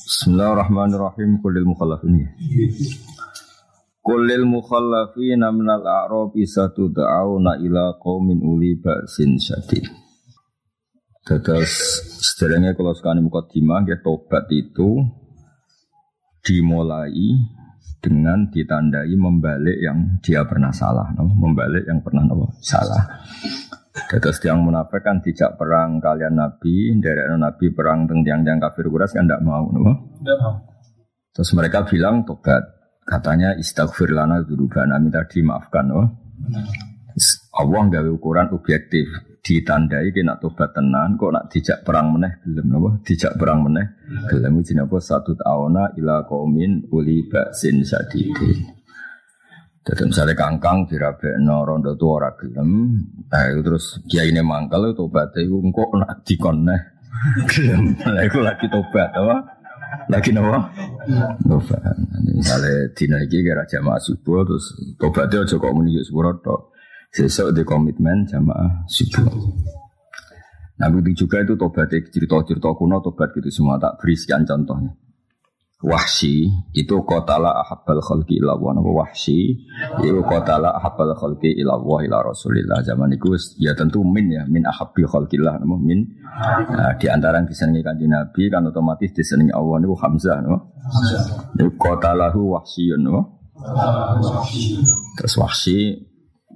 Bismillahirrahmanirrahim. Kulil mukhallafin. Kulil mukhallafina minal a'rabi satud'auna ila qaumin uli ba'sin syadid. Terus sederhana kalau sekali mukadimah ya tobat itu dimulai dengan ditandai membalik yang dia pernah salah, no? membalik yang pernah no? salah. Terus yang munafik kan tidak perang kalian Nabi, dari Nabi perang tentang yang kafir kuras kan tidak mau, no? Tidak mau. Terus mereka bilang tobat, katanya istighfir lana dzunubana minta dimaafkan, no? Allah nggak ukuran objektif, ditandai kena tobat tenan, kok nak dijak perang meneh gelem napa? Dijak perang meneh gelem iki napa satu tahuna ila qaumin uli baksin sadidin. Jadi misalnya kangkang dirabekno rondo tu ora gelem, eh terus kiai ini mangkal tobat itu engkau nak dikon neh gelem. Lah iku lagi tobat apa? Lagi nopo? Tobat. Misalnya dina iki kira jamaah subuh terus tobatnya aja kok muni sepuro tok. Sesuk di komitmen jamaah subuh. Nah begitu juga itu tobat cerita-cerita kuno tobat gitu semua tak beri sekian contohnya. Wahsi itu kotala ahabbal khalqi ila wa wahsi itu kotala ahabbal khalqi ila wa ila rasulillah. Zaman itu ya tentu min ya min ahabbi khalqillah nama min? Nah, di antara yang disenangi kanji nabi kan otomatis disenangi Allah itu Hamzah no itu kotalahu wahsiyun no terus wahsi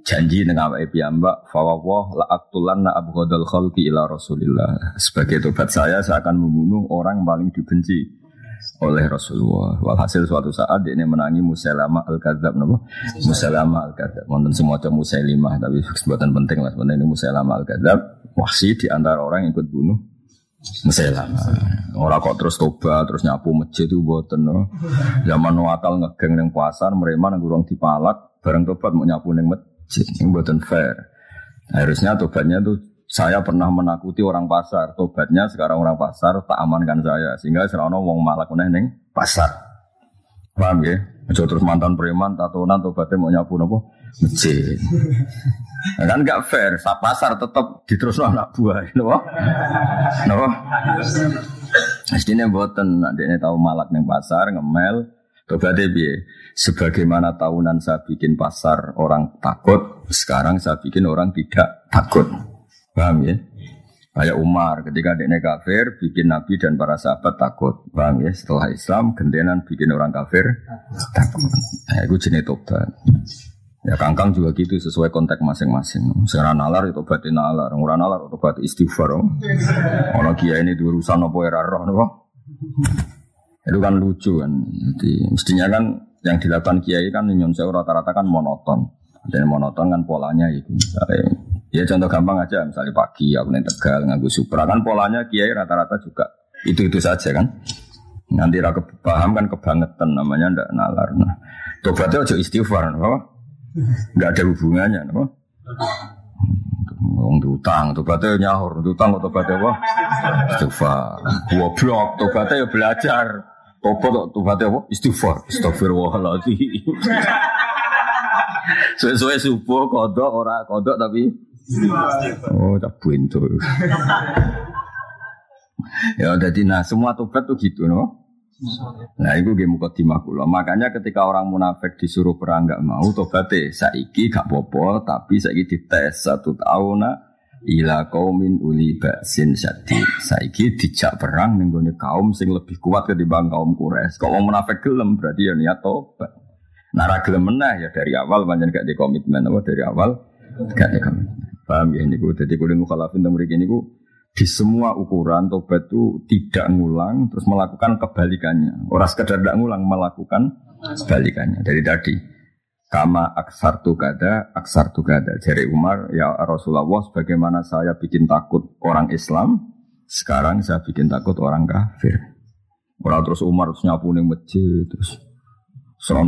janji dengan awake piyambak fawwah la aqtulanna abghadal khalqi ila rasulillah. Sebagai tobat saya saya akan membunuh orang paling dibenci oleh Rasulullah. Walhasil suatu saat dia ini menangi Musailama al Kadzab, napa? Musailama al Kadzab. Semua macam Musailimah, tapi sebutan penting lah sebenarnya ini Musailama al Kadzab. Wahsi di antara orang yang ikut bunuh Musailama. Orang kok terus toba, terus nyapu masjid itu buatan no. Zaman wakal ngegeng neng pasar, mereka nang gurung dipalak, bareng tobat mau nyapu neng masjid, ini buatan fair. Harusnya tobatnya tuh saya pernah menakuti orang pasar, tobatnya sekarang orang pasar tak amankan saya sehingga serono wong malak meneh ning pasar. Paham ya? Aja terus mantan preman tatonan tobatnya mau nyapu nopo masjid. Nah, kan gak fair, sa pasar tetap diterus anak buah, nopo? Nopo? Mestinya buatan, ini tahu malak neng pasar ngemel, tobatnya biye. Sebagaimana tahunan saya bikin pasar orang takut, sekarang saya bikin orang tidak takut. Paham ya? Kayak Umar ketika dia kafir bikin Nabi dan para sahabat takut. Paham ya? Setelah Islam gendenan bikin orang kafir takut. Nah, itu jenis tobat. Ya kangkang juga gitu sesuai konteks masing-masing. Sekarang nalar itu berarti nalar, orang nalar itu berarti istighfar. Orang kia ini diurusan apa era roh, Itu kan lucu kan. Jadi mestinya kan yang dilakukan kiai kan nyon rata-rata kan monoton. Dan monoton kan polanya itu. Misalnya Ya contoh gampang aja, misalnya pagi aku nih tegal nganggu supra kan polanya kiai rata-rata juga itu itu saja kan. Nanti rakyat paham kan kebangetan namanya ndak nalar. Nah, tobatnya aja istighfar, no? nggak ada hubungannya, no? Wong utang, tobatnya nyahur, utang kok tobatnya apa? Istighfar. Goblok, tobatnya ya belajar. Tobat tobatnya apa? Istighfar. Astagfirullahaladzim. Sesuai subuh kodok ora kodok tapi Oh, tak buntu. ya jadi nah semua tobat tuh gitu no. Nah itu game mukadimah kula. Makanya ketika orang munafik disuruh perang nggak mau tobat saiki gak popo tapi saiki dites satu tahun ila kaumin uli baksin syadi saiki dijak perang nenggone kaum sing lebih kuat ketimbang kaum kures. Kalau munafik gelem berarti ya niat tobat. Nara gelem meneh ya dari awal banyak gak di komitmen apa dari awal gak komitmen. Paham ya ini Jadi kulit mukhalafin tentang ini ku di semua ukuran tobat itu tidak ngulang terus melakukan kebalikannya. Orang sekedar tidak ngulang melakukan kebalikannya. Dari tadi kama aksar tu kada aksar tu kada. Jadi Umar ya Rasulullah sebagaimana saya bikin takut orang Islam sekarang saya bikin takut orang kafir. Orang terus Umar terus nyapu nih masjid terus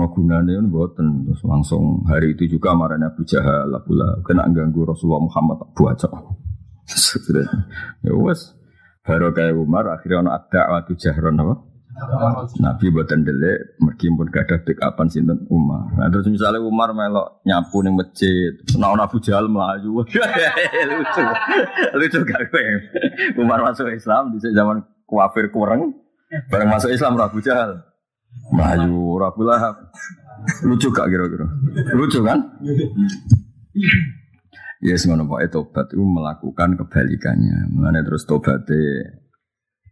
Gunanya ini buatan terus langsung hari itu juga marahnya Abu Jahal pula kena ganggu Rasulullah Muhammad buat ya wes. Baru kayak Umar akhirnya ono ada waktu jahron apa? Nabi buatan delik meskipun gak ada pick Umar. Nah terus misalnya Umar melok nyapu nih masjid, nah Abu Jahal melaju, lucu, lucu gak. Umar masuk Islam di zaman kuafir kurang, Bareng masuk Islam Abu Jahal. Melayu Lahab. Lucu gak kira-kira? Lucu kan? Yes, ngono pokoke tobat itu melakukan kebalikannya. Mengenai terus tobatnya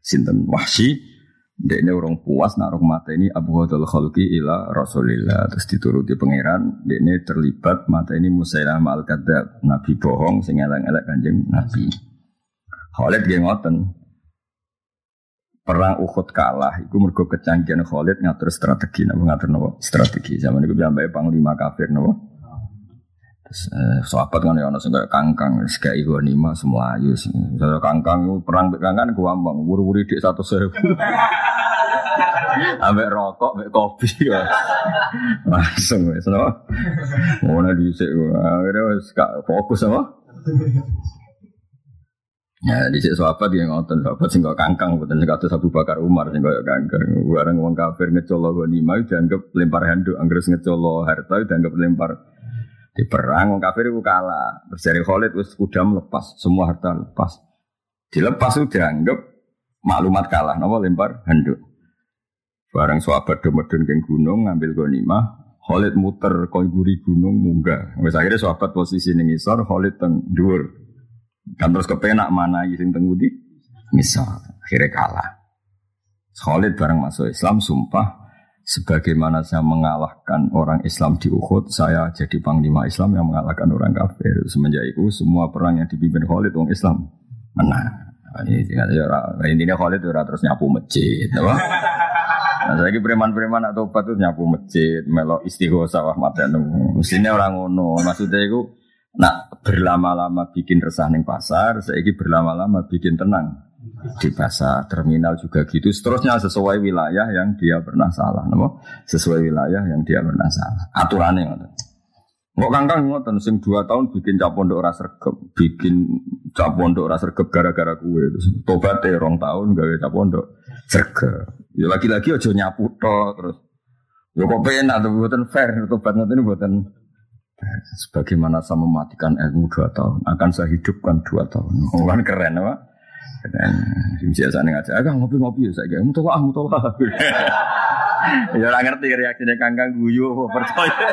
sinten Wahsi Dek ini orang puas naruh mata ini Abu Hadal Khalqi ila Rasulillah Terus dituruti pangeran ini terlibat mata ini Musailah al kadab Nabi bohong sing elek-elek kanjeng Nabi Khalid dia ngoten Perang Uhud kalah Iku mergo kecanggihan Khalid ngatur strategi Napa ngatur napa strategi Zaman itu sampai panglima kafir napa Eh, sahabat kan ya ono sing kaya kangkang kayak iku nima semua ayu. Saya kangkang perang mek kangkang gampang, wuri-wuri dik 100.000. Ambek rokok, ambek kopi ya. Langsung wis no. Ngono dhisik akhirnya wis fokus apa. Ya di sini sahabat yang ngotot sahabat sing kok kangkang betul sing kados Abu Bakar Umar sing kok kangkang. Bareng wong kafir ngecolo nima dianggap lempar handuk, anggere ngecolo harta dianggap lempar di perang orang kafir itu kalah. Berjari Khalid wis kuda melepas, semua harta lepas. Dilepas itu dianggap maklumat kalah, nama lempar handuk. Barang sahabat demedun ke gunung ngambil gonimah, Khalid muter koi guri gunung munggah. Wis akhirnya sahabat posisi ning isor, Khalid teng. Kan terus kepenak mana sing teng? Ngisor. Akhirnya kalah. Khalid bareng masuk Islam sumpah sebagaimana saya mengalahkan orang Islam di Uhud, saya jadi panglima Islam yang mengalahkan orang kafir. Semenjak itu semua perang yang dipimpin Khalid orang Islam menang. Ini intinya Khalid itu terus nyapu masjid, apa? Nah, saya preman-preman atau apa nyapu masjid, melok istighosa wah matenu. Mestinya orang ngono, maksudnya itu nak berlama-lama bikin resah ning pasar, saya berlama-lama bikin tenang di pasar terminal juga gitu. Seterusnya sesuai wilayah yang dia pernah salah nopo sesuai wilayah yang dia pernah salah. Aturannya ngoten. Kok kangkang ngoten? Sing dua tahun bikin cap pondok ora sregep, bikin cap pondok ora sregep gara-gara kue terus tobat ya rong tahun gawe cap pondok. Sregep. Ya lagi-lagi aja nyapu tok terus. Ya kok penak tuh buatan fair tobat ngoten buatan Sebagaimana saya mematikan ilmu dua tahun, akan saya hidupkan dua tahun. Oh, kan keren, Pak. Biasa nih aja, agak ngopi-ngopi ya saya kayak mutu ah mutu Ya orang ngerti reaksinya kangkang guyu percaya.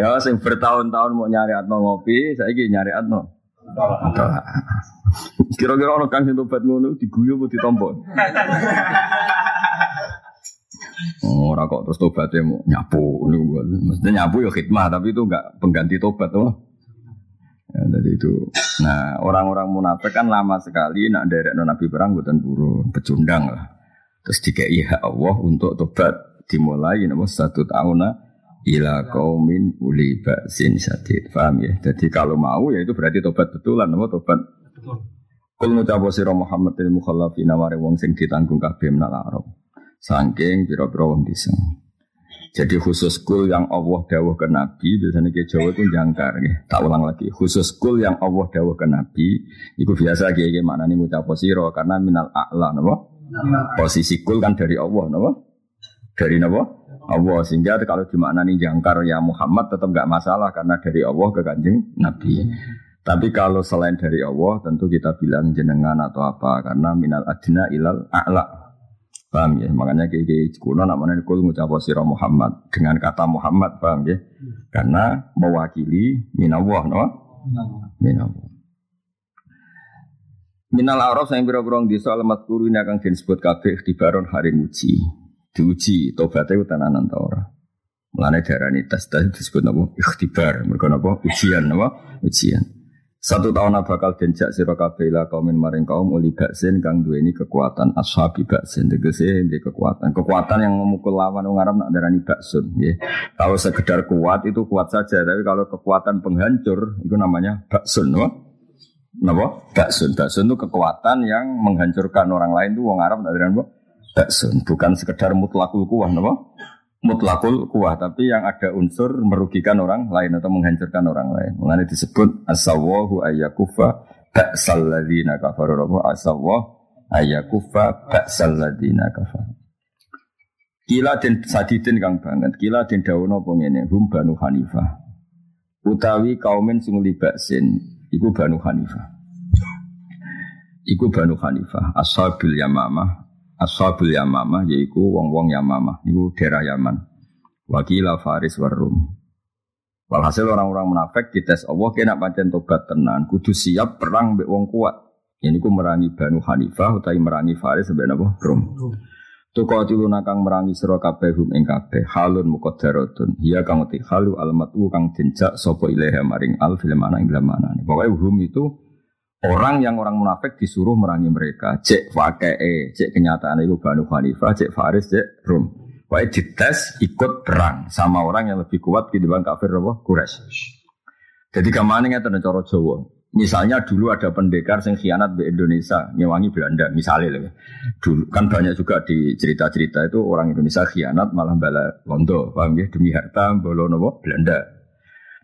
ya sing bertahun-tahun mau nyari atno ngopi, saya gini nyari atno. Kira-kira orang kang sing tobat ngono diguyu apa Oh, ora kok terus tobatnya mau nyapu, maksudnya nyapu ya khidmah, tapi itu enggak pengganti tobat, oh. Ya, jadi itu. Nah, orang-orang munafik kan lama sekali nak derek nabi perang buatan burung, pecundang lah. Terus dikei hak Allah untuk tobat dimulai nomor satu tahun lah ila kaumin uli baksin sadid. Paham ya? Jadi kalau mau ya itu berarti tobat betulan, nomor tobat. Kul ngucapo sira Muhammad il mukhallafina mare wong sing ditanggung kabeh menal Arab. Saking pira-pira wong bisa. Jadi khusus kul yang Allah dawuh ke Nabi, biasanya ke Jawa itu jangkar. Ya. Tak ulang lagi. Khusus kul yang Allah dawuh ke Nabi, itu biasa kayak gimana nih ngucap posiro karena minal a'la, napa? Posisi kul kan dari Allah, napa? Dari napa? Allah sehingga kalau nih jangkar ya Muhammad tetap gak masalah karena dari Allah ke kanjeng Nabi. Tapi kalau selain dari Allah tentu kita bilang jenengan atau apa karena minal adna ilal a'la. Paham ya? Makanya kayak kuno namanya kul ngucap siro Muhammad dengan kata Muhammad, paham ya? Karena mewakili minawah, no? Minawah. Minal Arab saya biro-biro di soal matkuru ini akan disebut kabeh baron hari uji. Diuji tobatnya tenanan ta ora. Mulane darani tes tes disebut napa? Ikhtibar. Mergo napa? Ujian napa? Ujian. Satu tahun bakal denjak sira kabeh la kaumin maring kaum uli baksin kang duweni kekuatan ashabi baksin tegese di kekuatan. Kekuatan yang memukul lawan wong Arab nak darani baksun nggih. Kalau sekedar kuat itu kuat saja, tapi kalau kekuatan penghancur itu namanya baksun, no? Napa? Baksun. Baksun itu kekuatan yang menghancurkan orang lain itu wong Arab nak darani baksun, bukan sekedar mutlakul kuwah, napa? Mutlakul kuah tapi yang ada unsur merugikan orang lain atau menghancurkan orang lain. Mengenai disebut asawahu ayakufa ba'sal ladina kafaru rabu asawah ayakufa ba'sal ladina kafaru. Kila den sadidin kang banget. Kila den dawono pengene hum banu Hanifah. Utawi kaumin sing libaksin iku banu Hanifah. Iku Banu Hanifah, Ashabul Yamamah, Ashabul Yamamah yaiku wong-wong Yamamah, iku daerah Yaman. Wakila Faris Warum. Walhasil orang-orang munafik dites Allah kena pancen tobat tenan, kudu siap perang mbek wong kuat. Ini ku merangi Banu Hanifah utawi merangi Faris sampai napa? Rum. Tuqatiluna kang merangi sira kabeh hum ing kabeh halun muqaddaratun. Hiya kang uti halu almatu kang denjak sapa ilaha maring al fil mana ing mana. Pokoknya hum itu orang yang orang munafik disuruh merangi mereka. Cek fakee, cek kenyataan itu Banu Hanifah, cek Faris, cek Rum. Pokoknya dites ikut perang sama orang yang lebih kuat di depan kafir apa? Quraisy. Jadi ke mana ngeten cara Jawa. Misalnya dulu ada pendekar yang khianat di Indonesia, nyewangi Belanda, misalnya loh. Dulu kan banyak juga di cerita-cerita itu orang Indonesia khianat malah bala Londo, paham ya? Demi harta bolo Belanda.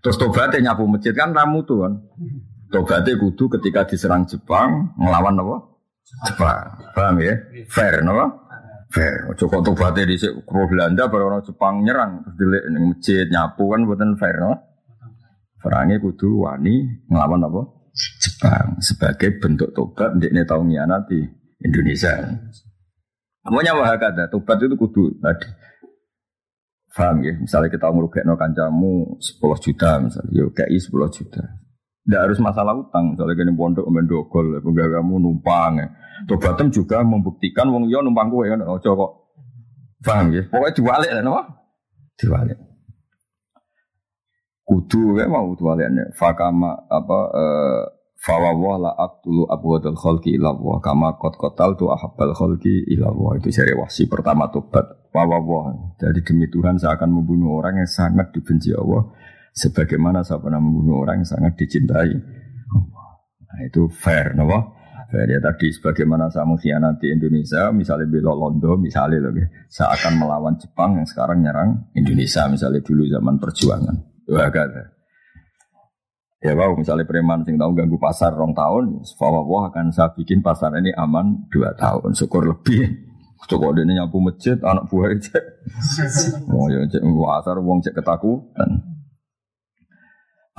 Terus tobatnya nyapu masjid kan ramu tuh kan. Tobatnya kudu ketika diserang Jepang ngelawan nopo Jepang, paham ya? Fair nopo? Fair. Ojo kok tobatnya di Belanda baru orang Jepang nyerang terus dilek masjid nyapu kan buatan fair nopo? Perangnya kudu wani ngelawan apa? Jepang sebagai bentuk tobat ndekne tau ngianati Indonesia. Namanya wahakada, tobat itu kudu tadi. Faham ya? Misalnya kita no kancamu 10 juta misalnya, yuk KI 10 juta. Tidak harus masalah utang, misalnya kini pondok mendogol, kamu numpang ya. Tobatem juga membuktikan wong yo numpang kowe kan ojo kok. Paham ya? Pokoknya diwalik lah no? Diwalik kudu kayak mau tualiannya fakama apa uh, fawawah la aktulu abwadul kholki ilawah kama kot kotal tu ahabbal kholki ilawah itu seri wasi pertama tobat fawawah jadi demi Tuhan saya akan membunuh orang yang sangat dibenci Allah sebagaimana saya pernah membunuh orang yang sangat dicintai nah, itu fair no? fair ya tadi sebagaimana saya mengkhianati Indonesia misalnya bela Londo misalnya loh saya akan melawan Jepang yang sekarang nyerang Indonesia misalnya dulu zaman perjuangan Wah. Ya wow, misalnya preman sing tahu ganggu pasar rong tahun, wah akan saya bikin pasar ini aman dua tahun, syukur lebih. Coba dia nyapu masjid, anak buah cek. Wong ya cek pasar, wong cek ketakutan.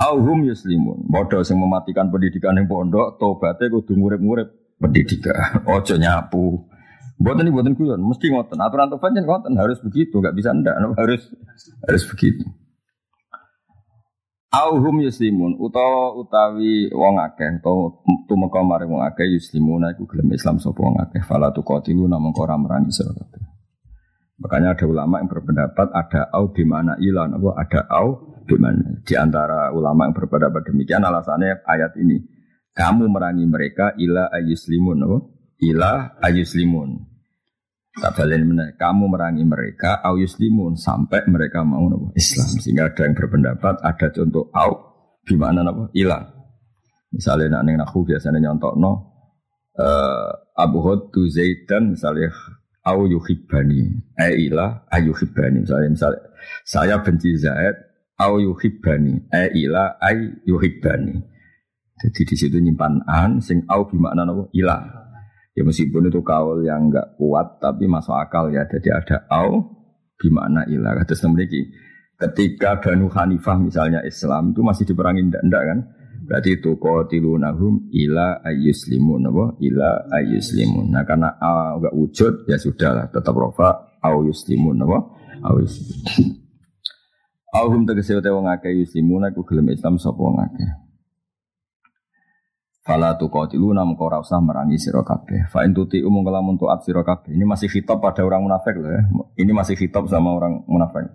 Auhum yuslimun, bodoh yang mematikan pendidikan yang pondok, tobatnya kudu ngurip-ngurip pendidikan. Ojo nyapu. Buatan ini buatan kuyon, mesti ngoten. Aturan tobatnya ngoten. Harus begitu, nggak bisa ndak, harus? Harus begitu. Auhum yuslimun. Utawa utawi wong akeh utawa tumeka maring wong akeh yuslimuna iku gelem Islam sapa wong akeh. Fala tuqatilu namung ora merangi sira Makanya ada ulama yang berpendapat ada au di mana ilan apa ada au di di antara ulama yang berpendapat demikian alasannya ayat ini. Kamu merangi mereka ila ayuslimun apa? Ila ayuslimun. Tak kamu merangi mereka au yuslimun sampai mereka mau nopo Islam. Sehingga ada yang berpendapat ada contoh au. Gimana nopo hilang. Misalnya nak neng nahu biasanya nyontok no uh, eh, Abu Hud tu Zaidan misalnya au yuhibani e ilah ayuhibani misalnya misalnya saya benci Zaid au yuhibani e ilah ay yuhibani. Jadi di situ nyimpan an sing au gimana nopo ilah. Ya meskipun itu kaul yang enggak kuat tapi masuk akal ya. Jadi ada au gimana ilah. Terus memiliki ketika Banu Hanifah misalnya Islam itu masih diperangi ndak kan? Berarti itu qatilunahum ila ayyuslimun apa? Ila ayyuslimun. Nah karena au enggak wujud ya sudahlah tetap rofa au yuslimun apa? Au yuslimun. Auhum tegese wong akeh yuslimun aku gelem Islam sapa wong akeh. Fala tu qatilu nam ora usah merangi sira. Fa in tuti umum kalamun tuat sira kabeh. Ini masih khitab pada orang munafik loh ya. Ini masih khitab sama orang munafik.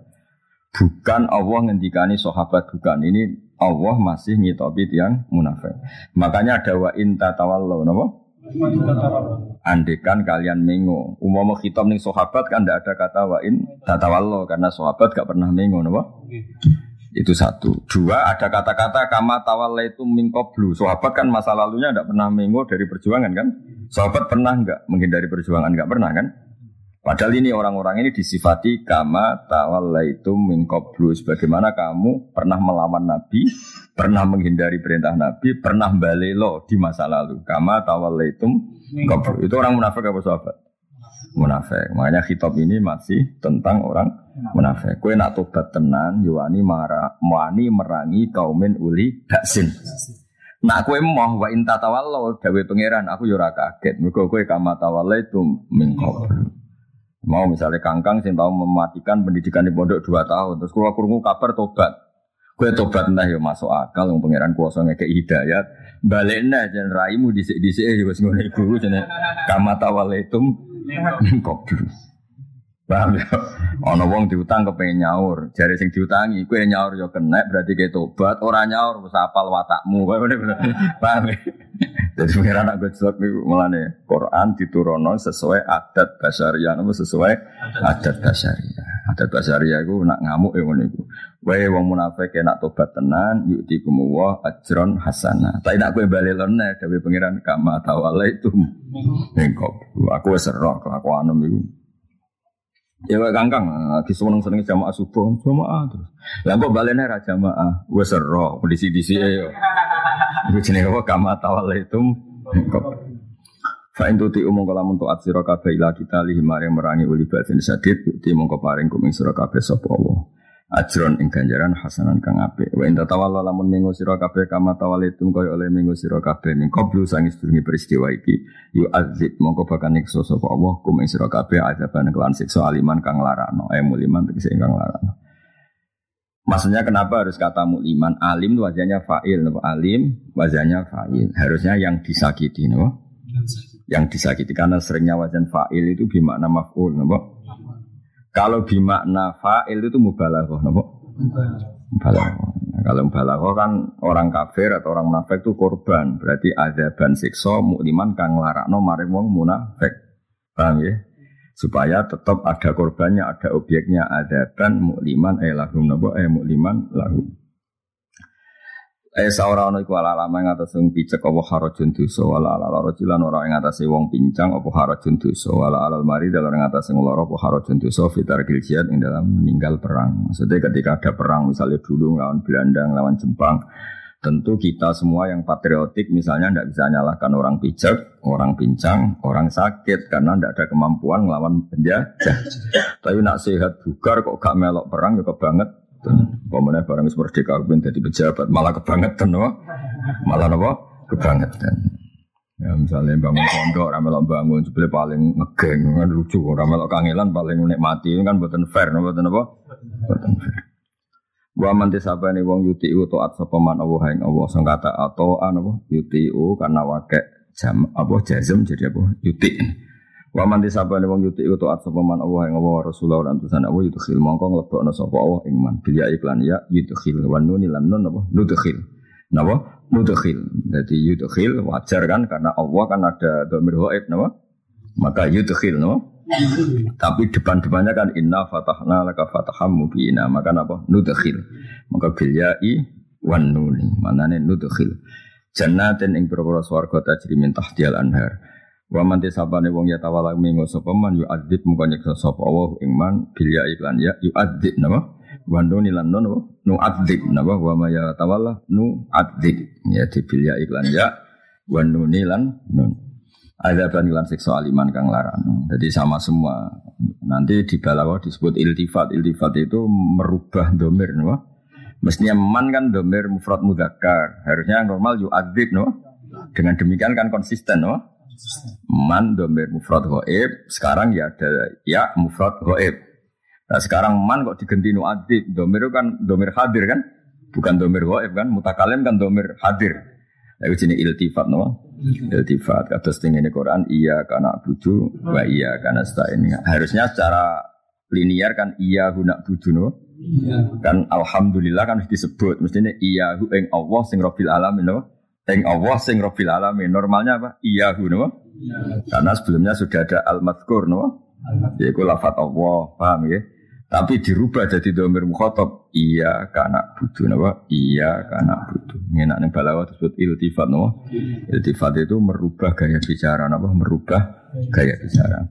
Bukan Allah ngendikani sahabat bukan. Ini Allah masih ngitopi tiang munafik. Makanya ada wa in tatawallu napa? Andekan kalian mengo. Umum khitab ning sahabat kan tidak ada kata wa in tatawallu karena sahabat gak pernah mengo napa? Itu satu. Dua, ada kata-kata kama itu mingkoblu. Sahabat kan masa lalunya tidak pernah mengo dari perjuangan kan? Sahabat pernah nggak menghindari perjuangan? Nggak pernah kan? Padahal ini orang-orang ini disifati kama itu mingkoblu. Sebagaimana kamu pernah melawan Nabi, pernah menghindari perintah Nabi, pernah balelo di masa lalu. Kama itu mingkoblu. Itu orang munafik apa sahabat? munafik. Makanya kitab ini masih tentang orang munafik. Kue nak tobat tenan, yuwani marah, wani merangi kaumin uli baksin. Nak kue mau wa inta tawallo dawe pangeran aku yo ora kaget. Mergo kowe kama tawalla itu mingkop. Mau misalnya kangkang sing tahu mematikan pendidikan di pondok dua tahun terus kula krungu kabar tobat. Kue tobat nah yo masuk akal wong pangeran kuasa ngeke hidayat. Balekna jan raimu dhisik-dhisik yo wis ngono iku jenenge kama tawalla itu mingkop. Paham ya? Ono wong diutang kepengen nyaur, jari sing diutangi, kue nyaur yo kena berarti kayak tobat, orang nyaur wis apal watakmu. Paham ya? Jadi pengiran anak gojlok niku mulane Quran diturono sesuai adat basaria, napa sesuai adat basaria. Adat basaria iku nak ngamuk ya ngono iku. Wae wong munafik nak tobat tenan yuk kumuwa ajron hasana. Tapi nak kowe bali lene dewe pengiran kama tawala itu. Engkau, aku wis ero kelakuanmu iku. Ya kok kangkang lagi seneng seneng jamaah subuh jamaah terus. Lah kok balene ra jamaah, wis ero kondisi disi yo. Iku jenenge apa? Kama itu Fa in tuti umum kala mun taat sira kabeh ila kita lihi maring merangi uli batin sadid tuti mongko paring kuming sira kabeh Allah ajron ing ganjaran hasanan kang apik wa inta tawalla lamun minggu sira kabeh kama tawalitum kaya oleh minggu sira kabeh ning qablu sangis sedurunge peristiwa iki yu azib mongko bakal nyiksa sapa Allah kum ing sira kabeh azaban kelan siksa aliman kang larano eh muliman tegese kang larano Maksudnya kenapa harus kata muliman? Alim wajahnya fa'il, no? alim wajahnya fa'il. Harusnya yang disakiti, no? Yang disakiti karena seringnya wajan fa'il itu bimakna maf'ul, no? Kalau bimakna fa'il itu mubalaghah, napa? Mubalaghah. Nah, kalau mubalaghah kan orang kafir atau orang munafik itu korban, berarti ada ban siksa mukliman kang larakno maring wong munafik. Paham ya? Supaya tetap ada korbannya, ada objeknya, ada ban mukliman eh lahum napa eh mukliman lahum. Eh saora ono iku ala lama ing atas wong picek apa harajun dosa wala ala rajulan ora ing atas wong pincang apa harajun dosa wala ala mari dalam ing atas lara apa harajun dosa fitar jihad ing dalam meninggal perang. Maksudnya ketika ada perang misalnya dulu lawan Belanda lawan Jepang Tentu kita semua yang patriotik misalnya tidak bisa nyalahkan orang pijak, orang pincang, orang sakit karena tidak ada kemampuan melawan penjajah. Tapi nak sehat bugar kok gak melok perang ya banget Pemenang barang merdeka ben jadi pejabat malah kebangetan no? Malah apa? Kebangetan. Ya misalnya bangun pondok, ramelok bangun sebelah paling ngegeng kan lucu, ramelok kangelan paling nikmati kan buatan fair, no? buatan apa? Buatan fair. Wa man tisaba ni wong yuti u taat sapa man Allah ing Allah kata atau an apa yuti karena wake jam apa jazm jadi apa yuti. Wa man disabane wong yuti utu at sapa man Allah ing Allah Rasulullah lan tusan Allah yudkhil mongko nglebokno sapa Allah ing man bil ya iklan ya yudkhil wa nun lan nun apa nudkhil. Napa? Nudkhil. Jadi yudkhil wajar kan karena Allah kan ada dhamir ghaib napa? Maka yudkhil napa? Tapi depan-depannya kan inna fatahna laka fataham mubina. Maka apa? Nudkhil. Maka bil ya'i wan nuni. Manane nudkhil. Jannatin ing perkara swarga tajri min tahtiyal anhar. Wa man tisabane wong ya tawala mingo sapa man yu adzib muga nyeksa sapa Allah ing man bil ya iklan ya yu adzib napa? Wa nuni lan nun nu adzib napa? Wa ma ya tawala nu adzib ya di bil ya iklan ya. Wa nuni lan nun. Ada lan siksa aliman kang larang. Jadi sama semua. Nanti di balawa disebut iltifat. Iltifat itu merubah domir napa? Mestinya man kan domir mufrad mudzakkar harusnya normal yu adzib no dengan demikian kan konsisten no Man domir mufrad goib, sekarang ya ada ya mufrad goib. Nah sekarang man kok diganti nu adib, domir kan domir hadir kan, bukan domir goib kan, mutakalim kan domir hadir. Itu jenis iltifat no, iltifat. Kata ini Quran, iya karena budu, wa iya karena ini. Harusnya secara linear kan iya guna budu no. Kan alhamdulillah kan disebut, mestinya iya hu ing Allah sing robil alamin no. Eng Allah sing Rabbil alamin. Normalnya apa? Iyahu no? Ya. Karena sebelumnya sudah ada al-madkur no? Yaitu lafat Allah, paham ya? Tapi dirubah jadi domir mukhotob. Iya karena butuh no? Iya karena butuh. Enak nih balawa tersebut iltifat no? Iltifat itu merubah gaya bicara no? Merubah gaya bicara.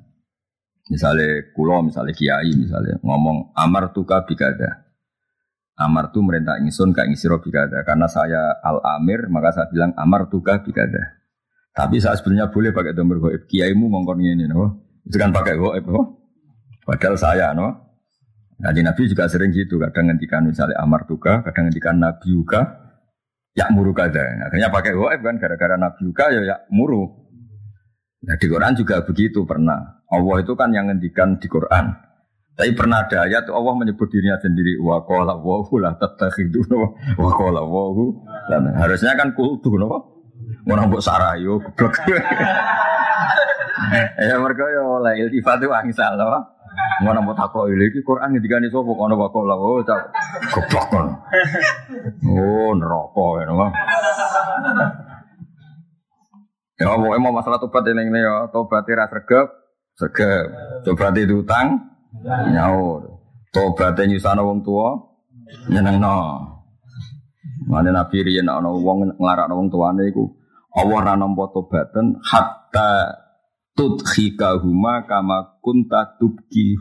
Misalnya kulo, misalnya kiai, misalnya ngomong amar tuka bikada. Amar tu merintah ingsun ka robi bikada. Karena saya al amir, maka saya bilang amar tuka bikada. Tapi saya sebenarnya boleh pakai domir goib. Kiaimu ngongkon ini, no? Itu kan pakai goib, no? Padahal saya, no? Nabi Nabi juga sering gitu. Kadang ngendikan misalnya amar tuka, kadang ngendikan nabi yuka. ya muru kada. Akhirnya pakai waib kan gara-gara Nabi Yuka ya ya muru. Nah di Quran juga begitu pernah. Allah itu kan yang ngendikan di Quran. Tapi pernah ada ayat Allah menyebut dirinya sendiri wa qala wa la tattakhidu wa qala wa harusnya kan kultu no. Orang mbok sarayo goblok. Ya mereka ya oleh iltifat itu angsal. Ngono mau takok iki Quran ngendikane sapa kono wa qala wa goblok kon. Oh neraka ya no. Ya mau masalah tobat ini ini ya, tobatnya rasa regep, segep, tobatnya utang, nyaur, tobatnya nyusana wong tua, nyeneng no. Mana nabi riyen ana wong nglarakno wong tuane iku Allah ra nampa tobatan hatta huma kama kunta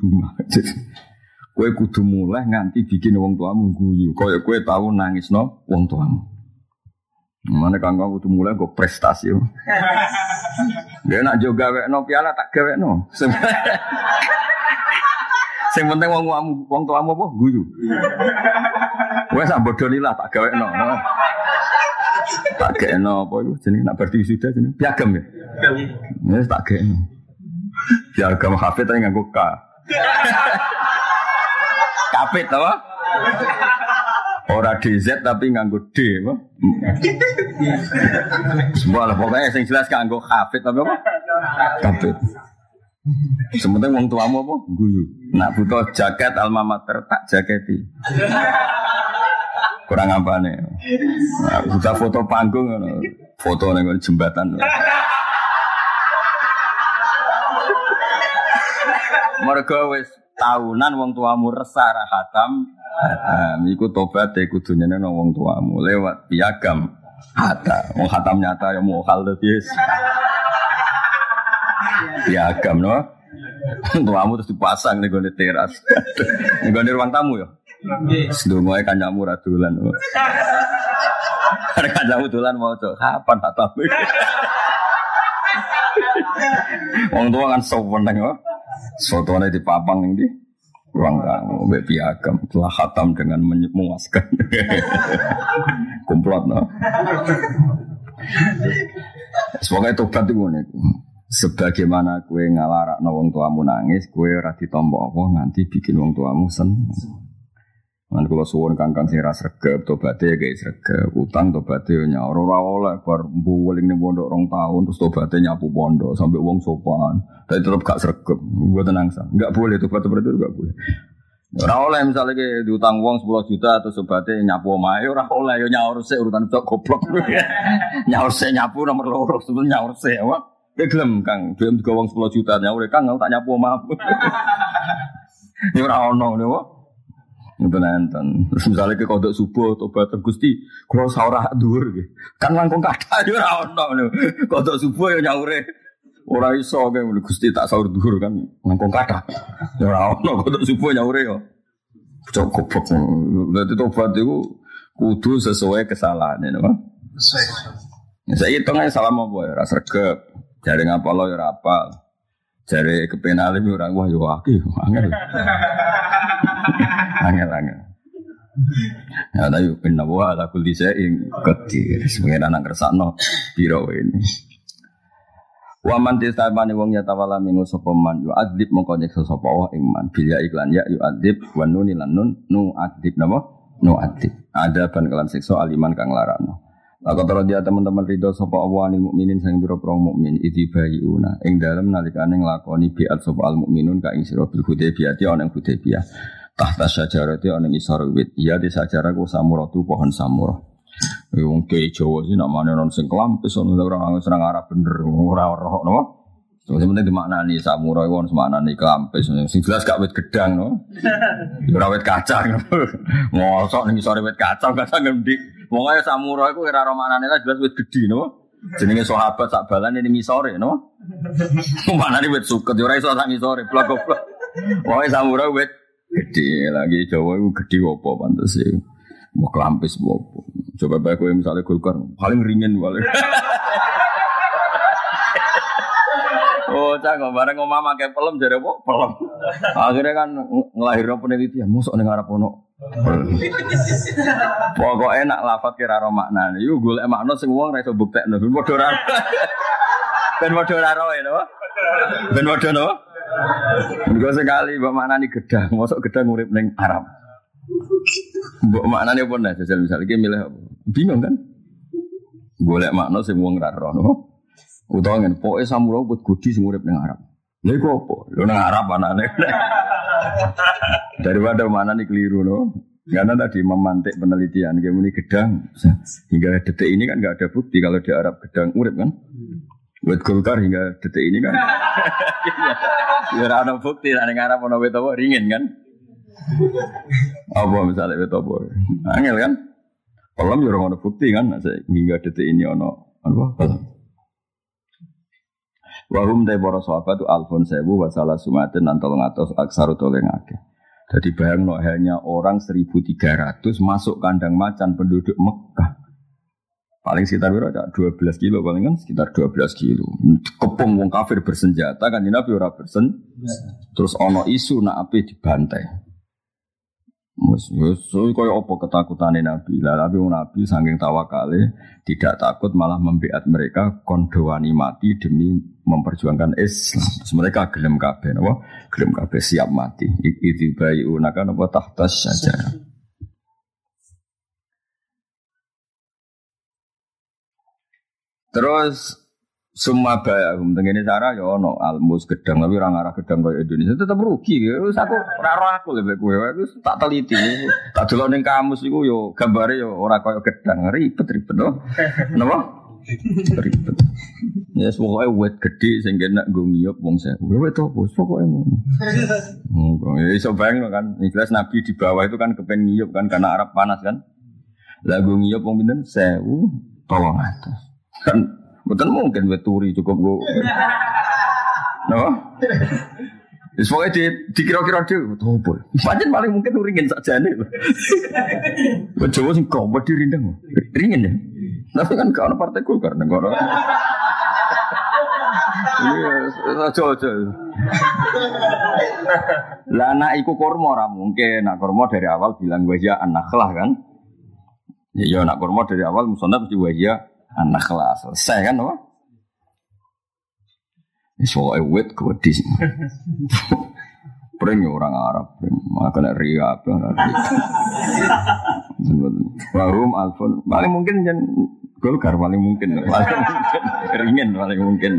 huma. Kowe kudu mulai nganti bikin wong tuamu guyu. Kaya kowe tau nangisno wong tuamu. Mana kangkang kudu mulai gue prestasi. Dia nak juga no piala tak gawe no. Sing penting wong wong wong tuamu apa guyu. Wes sak bodoh lah tak gawe no. Tak gawe no apa iku jenenge nak berarti sudah jenenge piagam ya. Wes tak gawe no. Piagam hafid tapi nganggo K. Kapit apa? Ora DZ tapi nganggo D apa? Semua lah pokoknya yang jelas nganggo hafid tapi apa? Hafid. Sementing wong tuamu apa? Guyu. Nak butuh jaket alma mater tak jaketi. Kurang apa nih? Nah, butuh foto panggung, foto nih jembatan. Mereka wis tahunan wong tuamu resah hatam Hatam iku tobat e kudunya nang wong tuamu lewat piagam hata. Wong hatam nyata ya mau yes. Piagam no. Tuamu terus dipasang nih gue teras. Nih gue ruang tamu ya. Sedungo kan kanyamu radulan. Ada kanyamu tulan mau cok. Kapan hatam? Wong tua kan sopan neng. Sotonya di papang ini ruang tamu mbek piagam telah hatam dengan memuaskan kumplot no semoga itu tobat itu nih sebagaimana kue ngalarak no wong tuamu nangis kue rati tombok apa nganti bikin wong tuamu seneng. Man kalau suwon kangkang sing ras regep tobaté guys regep utang tobaté yo nyaur. Ora oleh bar mbuweling ning pondok rong tahun terus tobaté nyapu pondok sampai wong sopan. Tapi tetap gak sregep. Buat tenang sah enggak boleh tobat seperti itu enggak boleh. Ora oleh misalnya ke diutang uang 10 juta atau sobatnya nyapu omahe ora oleh. Yo nyaur sik urutan cok goblok. nyaur sik nyapu nomor loro sebetulnya nyaur sik apa? Gelem Kang, duwe uang 10 juta nyaur Kang tak nyapu omah. Ini ora ono ngono itu nonton. Terus misalnya ke kodok subuh tobat gusti, kalau sahur dur, kan langkung kata ya ora ono Kodok subuh ya nyaure. Ora iso kayak gusti tak sahur dur kan langkung kata. Ya ora ono kodok subuh nyaure ya. Cukup kok. Berarti tobat itu kudu sesuai kesalahan ya, Pak. Sesuai. Saya hitungnya salah apa ya, rasa regep. Jari ngapa lo ya apa. Jari kepenalim ya orang wah ya wakil. Angel. angel angel. Ya tapi inna wa ala kulli syai'in qadir. Sebagai anak kersakno biro ini. Wa man tisabani wong ya tawala mingu sapa man yu adib mongko nyeksa sapa wa iman bil ya iklan ya yu adib wa nun lan nun nu adib napa nu adib ada ban kelan siksa aliman kang larano Laka tara dia teman-teman ridho sapa Allah mukminin sing biro pro mukmin iki bayuna ing dalem nalikane nglakoni biat sapa al mukminun ka ing sira bil hudaybiyah ana ing tahta syajarati ana isar wit. Iya di sajarah ku samuratu pohon samurah. Wong ke Jawa sih nak mana non sing kelampis ono ora serang arah bener ora ora Terus penting dimaknani samurai wong semaknani kelampis sing jelas gak wit gedang no. Ora kacang ngosok ning sore wit kacang kacang ngendi Pokoknya samurai ku ora romanane lah jelas wit gedhi no. Jenenge sahabat sak balan ini ngisore no. Mana nih wit suket ora iso sak ngisore blok blok Pokoknya samurai wit Gede lagi Jawa itu gede apa pantas sih. Mau kelampis apa. Coba baik misalnya Golkar paling ringin paling. Oh, cak bareng ngomong pakai pelem jadi apa? Pelem. Akhirnya kan ngelahirno penelitian, musuh ning arep ono Pokoknya nak lafat kira ro makna. Yuk golek makna sing wong ra iso buktekno. Ben padha ra. Ben padha ra ro ya, no? Ben padha no? Enggak sekali mbok maknani gedang, mosok gedang urip ning Arab. Mbok maknane apa nah jajal misal iki milih? Bingung kan? Golek makna sing wong ra ro, no? Utawa ngene, pokoke samura buat gudi sing urip ning Arab. Lha iku apa? Lho nang Arab anane. Daripada mana nih keliru no. Karena tadi memantik penelitian, kayak ini gedang hingga detik ini kan nggak ada bukti kalau di Arab gedang urip kan. Buat Golkar hingga detik ini kan. Ya ada bukti dengan Arab mau apa ringin kan. Apa misalnya betopo? Angel kan? Kalau ya orang ada bukti kan, hingga detik ini ono apa? Wahum te para sahabat alfon sewu wasalah sumatin dan tolong atas aksaru tolong akeh. Jadi bayang no, hanya orang 1300 masuk kandang macan penduduk Mekah. Paling sekitar berapa? 12 kilo paling kan sekitar 12 kilo. Kepung wong kafir bersenjata kan Nabi ora bersen. Terus ono isu nak api dibantai. Mus, mus, kaya apa ketakutan Nabi? Lah Nabi Nabi saking tawakale tidak takut malah membiat mereka kondowani mati demi memperjuangkan Islam. Terus mereka gelem kabeh napa? Gelem kabeh siap mati. Itu bayi unaka napa tahtas saja. Terus semua bayar, ini cara ya ono almus gedang tapi orang arah gedang kayak Indonesia tetap rugi ya. Terus aku raro aku lebih gue, aku tak teliti. Tak dulu neng kamus itu yo gambarnya yo orang kayak gedang ribet ribet loh. Kenapa? Ribet. Ya pokoknya wet gede sehingga nak gue ngiyop saya. Gue wet apa? Pokoknya mau. Ya iso bayang kan. Ikhlas Nabi di bawah itu kan kepen ngiyop kan karena Arab panas kan. Lagu ngiyop wong binten sewu tolong atas. Kan Bukan mungkin turi cukup gue. No? Wis pokoke di dikira-kira dhewe opo. Pancen paling mungkin ringin sakjane. Wong Jawa sing kompet dirindeng. Ringin ya. Tapi kan kalau partai Golkar nang kono. Iya, aja aja. Lah anak iku kurma ora mungkin. Nak kurma dari awal bilang gue ya anak lah kan. Ya nak kurma dari awal musonab mesti wajah anak kelas selesai kan apa? Ini soal ewet di sini. Pring ya orang Arab, pring. Maka kena ria apa? Warum alfon paling mungkin jen Golkar paling mungkin, paling mungkin ringin paling mungkin,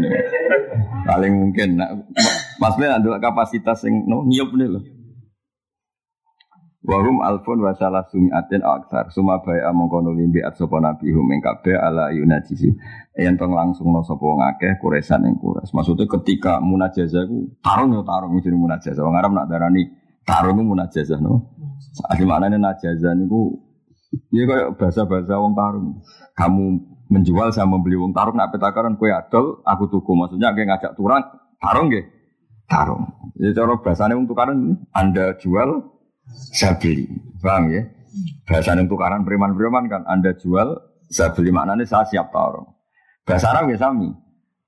paling mungkin. Nah, maksudnya adalah kapasitas yang no, nyiup nih loh. Wahum alfun wa salah sumiatin aksar? Suma bayi among kono limbi at sopo nabi hum ing kabeh ala yunajisu Yang tong langsung no sopo ngakeh kuresan yang kures. Maksudnya ketika munajazah ku Tarung ya tarung jadi munajazah. Wong Arab nak darani tarung itu munajazah no? Asli maknanya najazah ku Iya kayak bahasa-bahasa wong tarung. Kamu menjual saya membeli wong tarung Nak petakaran kue adol aku tuku. Maksudnya kayak ngajak turang tarung gak Tarung. Jadi cara bahasanya wong tukaran Anda jual saya beli. Paham ya? Bahasa yang tukaran preman-preman kan, Anda jual, saya beli maknanya saya siap tarung. Bahasa Arab ya sami.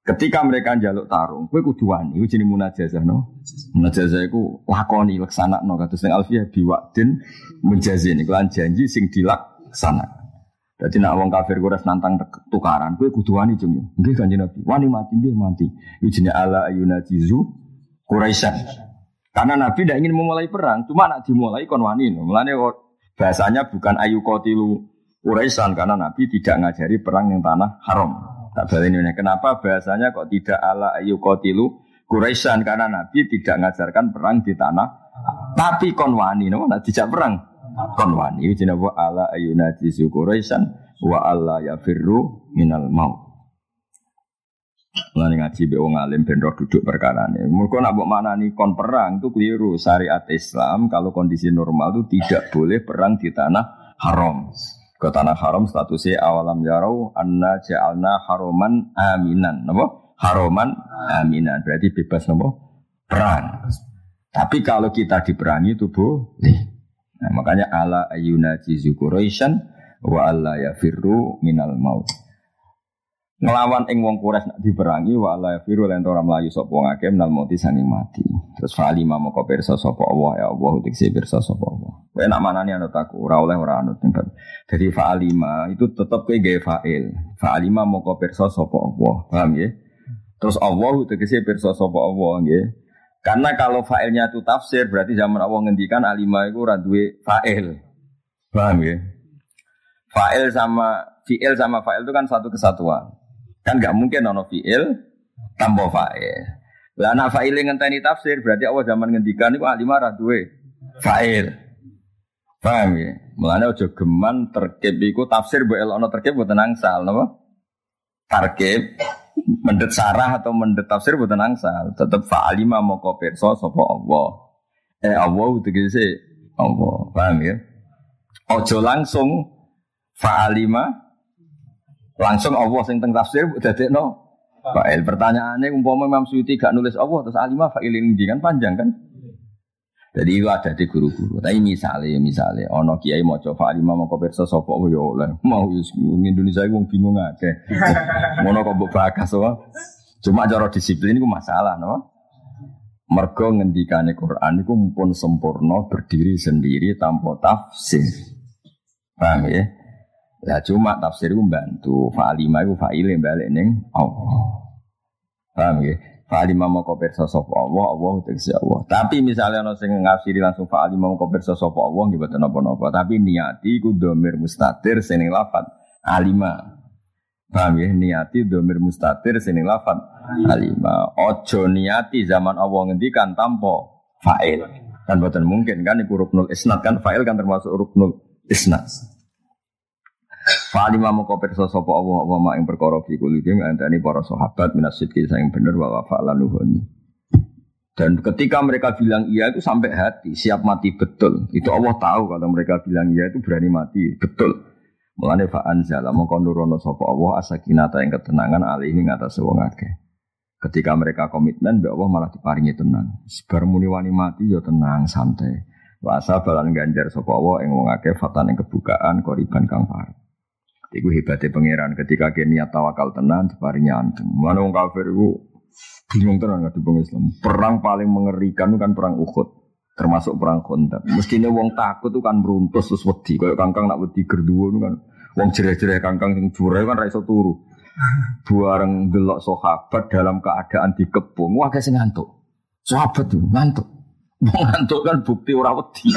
Ketika mereka jaluk tarung, kue kudu wani, itu jenis munajazah no. Munajazah itu lakoni laksana no. Kata sing alfiyah biwakdin munjazin. Iklan janji sing dilaksana. Jadi nak wong kafir gue nantang tukaran, kue kudu wani cung. Nggih kanjeng Nabi, wani mati nggih mati. Itu ala ayunajizu Quraisyan. Karena Nabi tidak ingin memulai perang, cuma nak dimulai konwani. Mulanya bahasanya bukan ayu kotilu Quraisyan karena Nabi tidak ngajari perang yang tanah haram. Tak ini kenapa bahasanya kok tidak ala ayu kotilu Quraisyan karena Nabi tidak ngajarkan perang di tanah tapi konwani, no? nah, tidak perang konwani. Ini ala ayu najisu Quraisyan wa Allah ya firru minal maut. Mulane ngaji be wong alim ben duduk perkara ini. Mergo nak mbok maknani kon perang itu keliru. Syariat Islam kalau kondisi normal itu tidak boleh perang di tanah haram. Ke tanah haram statusnya awalam yarau anna ja'alna haroman aminan. Napa? Haroman aminan. Berarti bebas napa? Perang. Tapi kalau kita diperangi itu boleh. Nah, makanya ala ayuna jizu wa alla yafirru minal maut ngelawan ing wong kures nak diperangi wa la yafiru lan ora mlayu sapa wong akeh menal mati sanging mati terus fali mama kok pirsa sapa Allah ya Allah utik pirsa sapa Allah Kowe nak manani anut aku, ora oleh ora anut. Jadi fa'alima itu tetep kowe gawe fa'il. Fa'alima moko pirsa sapa Allah. Paham ya? Terus Allah tegese pirsa sapa Allah nggih. Karena kalau fa'ilnya itu tafsir berarti zaman Allah ngendikan alima itu ora duwe fa'il. Paham ya? Fa'il sama fi'il sama fa'il itu kan satu kesatuan. Kan nggak mungkin ono fi'il tanpa fa'il. Lah anak fa'il ngenteni tafsir berarti Allah zaman ngendikan itu alima ora duwe fa'il. Paham ya? Mulane aja geman terkib iku tafsir mbok elokno terkib mboten angsal napa? Tarkib mendet sarah atau mendet tafsir bukan angsal tetap fa'alima moko pirsa sapa Allah eh Allah tegese Allah paham ya ojo langsung fa'alima langsung Allah sing teng tafsir dadekno Fa'il pertanyaannya umpama Imam Suyuti gak nulis Allah terus alima fa'ilin kan panjang kan jadi itu ada di guru-guru. Tapi misalnya, misalnya, ono kiai mau coba lima mau kopi sosok oh ya oleh mau Indonesia itu bingung aja. Mau kok bakas so. Cuma cara disiplin itu masalah, no. Mergo ngendikane Quran itu pun sempurna berdiri sendiri tanpa tafsir. Paham ya? Lah cuma tafsir itu membantu. Fa'alima itu fa'ilin balik neng Allah. Paham ya? Fa'alima mau koper sosok Allah, Allah tegesi Allah. Tapi misalnya ono sing ngasiri langsung fa'alima mau koper sosok Allah, gitu nopo-nopo. Tapi niati ku domir mustatir sini lafat alima. Paham ya? Niati domir mustatir sini lafat alima. Ojo niati zaman Allah ngendikan tanpa fa'il. Kan buatan mungkin kan iku ruknul isnad kan fa'il kan termasuk ruknul isnad. Fa'alima moko pirsa sapa Allah wa ma ing perkara fi kulihim antane para sahabat minas sidqi sing bener wa fa'lan nuhuni. Dan ketika mereka bilang iya itu sampai hati, siap mati betul. Itu Allah tahu kalau mereka bilang iya itu berani mati betul. Mulane fa anzala mongko nurono sapa Allah asakinata yang ketenangan alihi ngatas wong akeh. Ketika mereka komitmen, Mbak Allah malah diparingi tenang. Sebar muni wani mati ya tenang, santai. Wasa balan ganjar sapa Allah ing wong fatan ing kebukaan koriban kang parah. Iku hebatnya pangeran ketika dia niat tawakal tenan diparingi anteng. Mana wong kafir iku bingung tenan nggak wong Islam. Perang paling mengerikan kan perang Uhud, termasuk perang Khandaq. Mestinya wong takut tuh kan meruntus terus wedi. Kayak kangkang nak wedi gerduwo kan wong jereh-jereh kangkang sing jure kan ra iso turu. Buareng delok sahabat dalam keadaan dikepung, wah sing ngantuk. Sahabat tuh ngantuk. Ngantuk kan bukti ora wedi.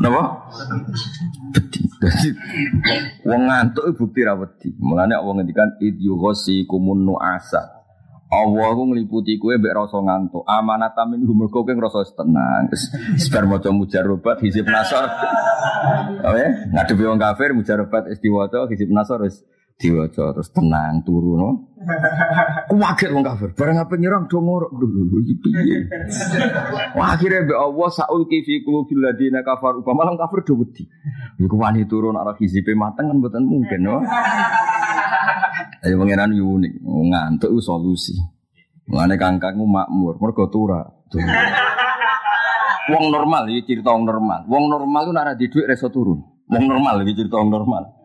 Napa? Wedi. Dadi wong ngantuk bukti ra wedi. Mulane Allah ngendikan id yughasi kumun nuasa. Allah ku ngliputi kowe mbek rasa ngantuk. Amanat min humul kowe ngrasa tenang. Sebar maca mujarobat hizib nasor. Oh ya, ngadepi wong kafir mujarobat istiwaca hizib nasor wis diwaca terus tenang turu no. Ku waget wong kafir. Bareng apa nyerang do ngorok dulu iki piye. Wah akhirnya be Allah saul fi qulubil ladina kafar upama malam kafir do wedi. Iku wani turun arah hizibe mateng kan mboten mungkin no. Jadi pengiran unik, ngantuk solusi. Mengenai kangkangmu makmur, mergo tura. Wong normal, ini cerita wong normal. Wong normal itu nara di duit reso turun. Wong normal, ini cerita wong normal.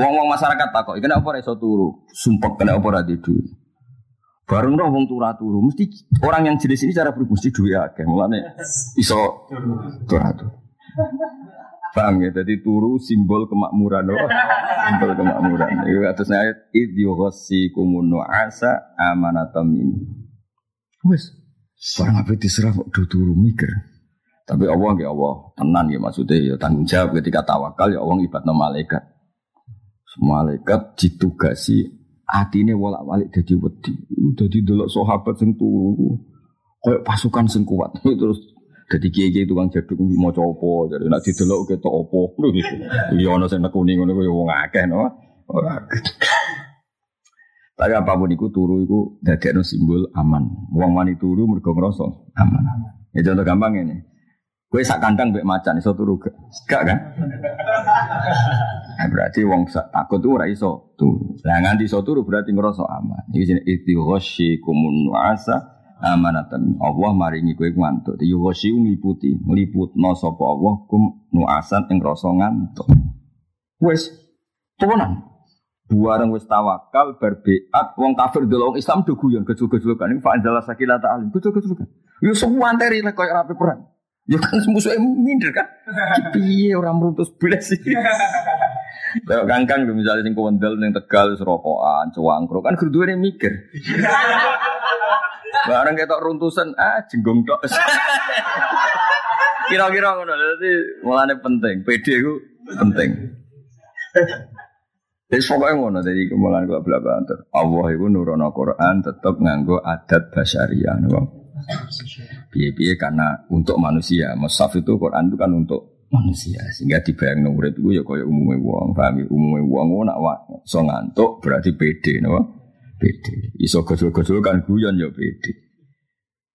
Wong wong masyarakat tak kok, kenapa reso turu? Sumpah kenapa ora di duit. Bareng dong wong tura turu, mesti orang yang jenis ini cara berfungsi duit akeh. Mulane iso tura turu. Paham ya? Jadi turu simbol kemakmuran. Oh. simbol kemakmuran. Itu atasnya ayat idyohosi kumunu asa amanatam ini. Wes, orang apa diserah kok turu mikir. Tapi Allah ya Allah tenang ya maksudnya ya tanggung jawab ketika tawakal ya Allah ibadah malaikat. Malaikat ditugasi ini bolak balik jadi wedi. Jadi dulu sahabat sing turu kayak pasukan sing kuat. Terus jadi kiai tukang jaduk mau copo, jadi nak didelok ke opo. Iya ono sing nekuni ngono kuwi wong akeh no. Tapi apa pun itu turu itu dadekno simbol aman. Wong wani turu mergo ngrasa aman. Ya contoh gampang ini. Kue sak kandang mbek macan iso turu gak? Gak kan? Nah, berarti wong sak takut tuh ora iso turu. Lah nganti iso turu berarti ngrasa aman. Iki jenenge istighosyi kumun wasa amanatan. Allah maringi kowe ngantuk. Yuwasi ngliputi ngliputno sapa Allah kum nuasan ing rasa ngantuk. Wis tenan buareng wis tawakal berbeat wong kafir delok Islam do guyon gejul-gejulukan. Ing fa anzala sakilata alim gejul-gejulukan. Yo semua anteri lek koyo rapi perang Ya kan musuhnya minder kan. Piye orang merutus belas sih. Kalau kangkang misalnya sing kewendel ning Tegal serokokan, cuangkro kan kudu mikir. Barang ketok runtusan, ah jenggong tok. Kira-kira ngono. Dadi mulane penting, PD ku penting. Jadi pokoknya ngono dari kemulan gua bela banter. Allah itu nurono Quran tetap nganggo adat basyariah, nopo. Biye-biye karena untuk manusia. Mushaf itu Quran itu kan untuk manusia sehingga dibayang itu ya kaya umumnya wong, paham ya? Umumnya wong nak so ngantuk berarti pede, nopo. Pede. Iso gojol-gojol kan guyon ya pede.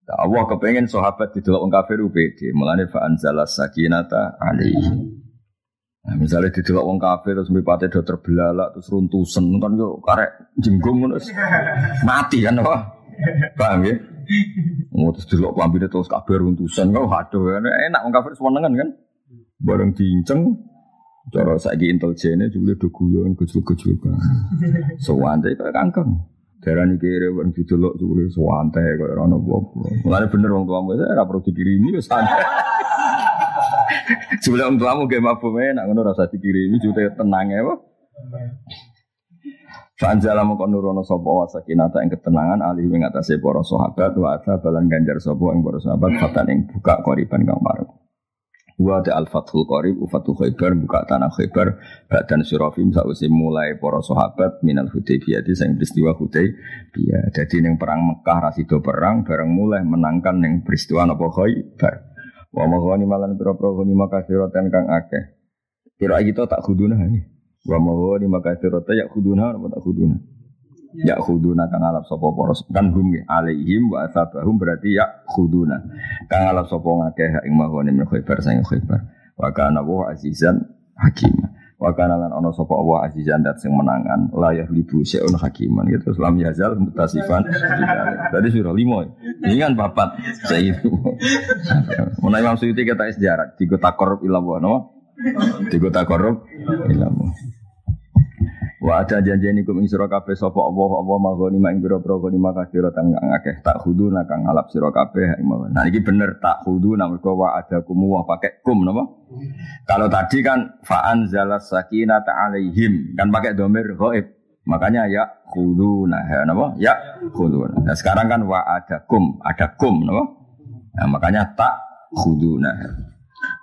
Nah, Allah kepengen sahabat di dalam kafir pede. Mulane fa anzala sakinata alaihi. Nah, misalnya di delok wong kafir terus mripate do terbelalak terus runtusen kan yo karek jenggung mati kan apa? Paham ya? Mau terus delok klambine terus kabeh runtusan kok aduh enak wong kafir senengan kan. Bareng diinceng cara saiki intelijene jebule do guyon gejul-gejul kan. Sewante kaya kangkeng. Darani kere wong didelok jebule sewante kaya ora ono apa-apa. Mulane bener wong tuamu ora perlu dikirimi wis santai. Sebelum tuamu gak mabuk nak ngono rasa dikirimi jute tenang ya, Fanjala mongko nurono sapa wa sakinata ing ketenangan alih ing atase para sahabat wa ata balan ganjar sapa ing para sahabat fatan ing buka koriban kang marung. Wa ta al fathul qarib ufatu khaybar buka tanah khaybar badan sirafim sausi mulai para sahabat minal hudaybiyah sing peristiwa hudaybiyah. Dadi ning perang Mekah rasido perang bareng mulai menangkan ning peristiwa napa khaybar. Wa maghani malan pira-pira ghanima kathiratan kang akeh. Kira kita tak khuduna ini. Wa maghani makathiratan ya khuduna apa tak khuduna. Ya khuduna kang alap sapa poros kan hum alaihim wa asabahum berarti ya khuduna. Kang alap sapa ngakeh ing maghani min khaybar sing khaybar. Wa kana wa azizan hakim. Wa kana lan ana sapa Allah azizan dat sing menangan la yahlibu syai'un hakiman gitu lam yazal mutasifan tadi surah 5 ini kan papat saya itu Mulai Imam Suyuti kata sejarah di kota korup ilamu no di kota korup ilamu Wa ada janjian iku ing sira kabeh sapa Allah magoni mak ing pira-pira goni mak kasira tang akeh tak khuduna kang ngalap sira kabeh Nah iki bener tak khuduna mergo wa ada kumu wa pakai kum napa? Kalau tadi kan fa anzalas sakinata alaihim kan pakai domir ghaib. Makanya ya khuduna ya napa? Ya khuduna. Nah sekarang kan wa ada kum, ada kum napa? Nah makanya tak khuduna.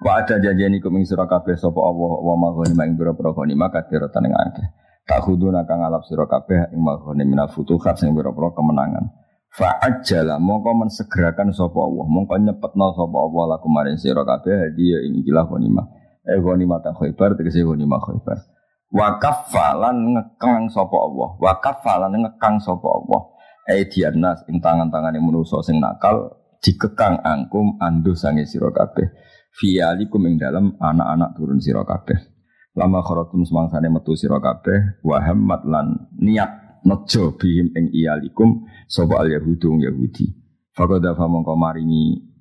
Wa ada janjian iku ing sira kabeh sapa Allah wa magoni mak ing pira-pira goni mak kasira tang akeh. Tak khuduna kang alap sira kabeh ing maghani minal futuhat sing pira-pira kemenangan. Fa ajala mongko mensegerakan sapa Allah, mongko nyepetno sapa Allah laku maring sira kabeh hadiah ing ikilah ghanimah. Eh ghanimah ta khaybar tegese ghanimah khaybar. Wa kaffalan ngekang sapa Allah, wa kaffalan ngekang sapa Allah. Eh dianas ing tangan-tangane manusa sing nakal dikekang angkum anduh sange sira kabeh. Fialikum ing dalam anak-anak turun sira kabeh. Lama kharatum semangsane metu sira kabeh wa hammat lan niat nejo bihim ing iyalikum sapa al yahudu yahudi. Faqada fa mongko maringi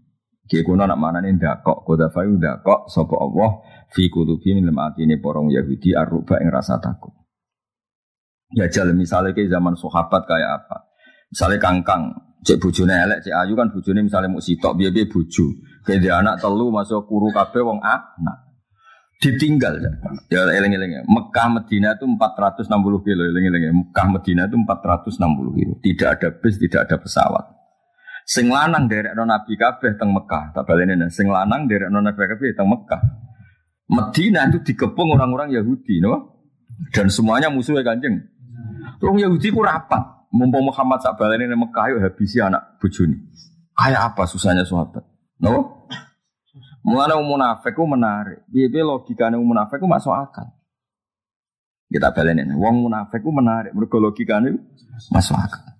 Ki kuno nak manane ndakok, koda fa ndakok sapa Allah fi kutubi min atine porong Yahudi aruba ing rasa takut. Ya jal misalnya ke zaman sahabat kayak apa? Misalnya kangkang, cek bujune elek, cek ayu kan bujune misalnya mau sitok biaya biaya buju. Kayak anak telu masuk kuru kafe wong anak ditinggal ya eling-eling ya. Mekah Medina itu 460 kilo eling-eling. Mekah Medina itu 460 kilo. Tidak ada bis tidak ada pesawat. Sing lanang derek non Nabi kabeh teng Mekah. Tak baleni sing lanang derek non Nabi kabeh teng Mekah. Medina itu dikepung orang-orang Yahudi no dan semuanya musuhnya kanjeng. Orang Yahudi ku rapat. Mumpung Muhammad sak baleni Mekah yuk habisi anak bujuni kayak apa susahnya sahabat? No Mulane wong munafik ku menarik. Piye-piye logikane wong munafik ku masuk akal. Kita baleni. Wong munafik ku menarik mergo logikane masuk akal.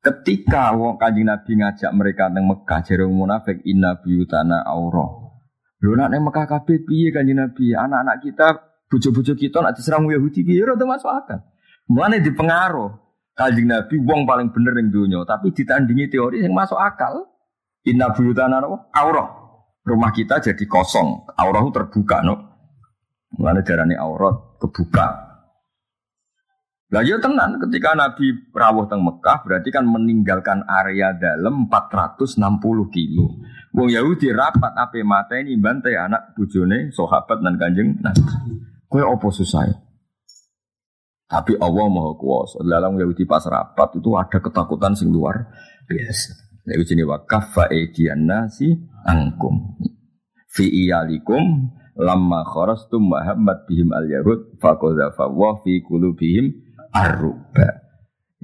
Ketika wong Kanjeng Nabi ngajak mereka nang Mekah jare wong munafik inna biyutana aurah. Lho nak nang Mekah kabeh piye Kanjeng Nabi? Anak-anak kita, bojo-bojo kita nak diserang Yahudi piye ora masuk akal. Mulane dipengaruh. Kanjeng Nabi wong paling bener ning donya, tapi ditandingi teori yang masuk akal. Inna biyutana aurah rumah kita jadi kosong, aurah terbuka, no. Mulane darani aurat kebuka. Lah ya tenan ketika Nabi rawuh teng Mekah berarti kan meninggalkan area dalam 460 kilo. Wong Yahudi rapat ape mata ini bantai anak bujone sahabat dan kanjeng Nabi. Kue opo susah Tapi Allah maha kuasa. Dalam Yahudi pas rapat itu ada ketakutan sing luar biasa. Lalu jenis wakaf fa'ediyan nasi angkum. Fi iyalikum lamma kharastum Muhammad bihim al yahud faqadha wa fi qulubihim arruba.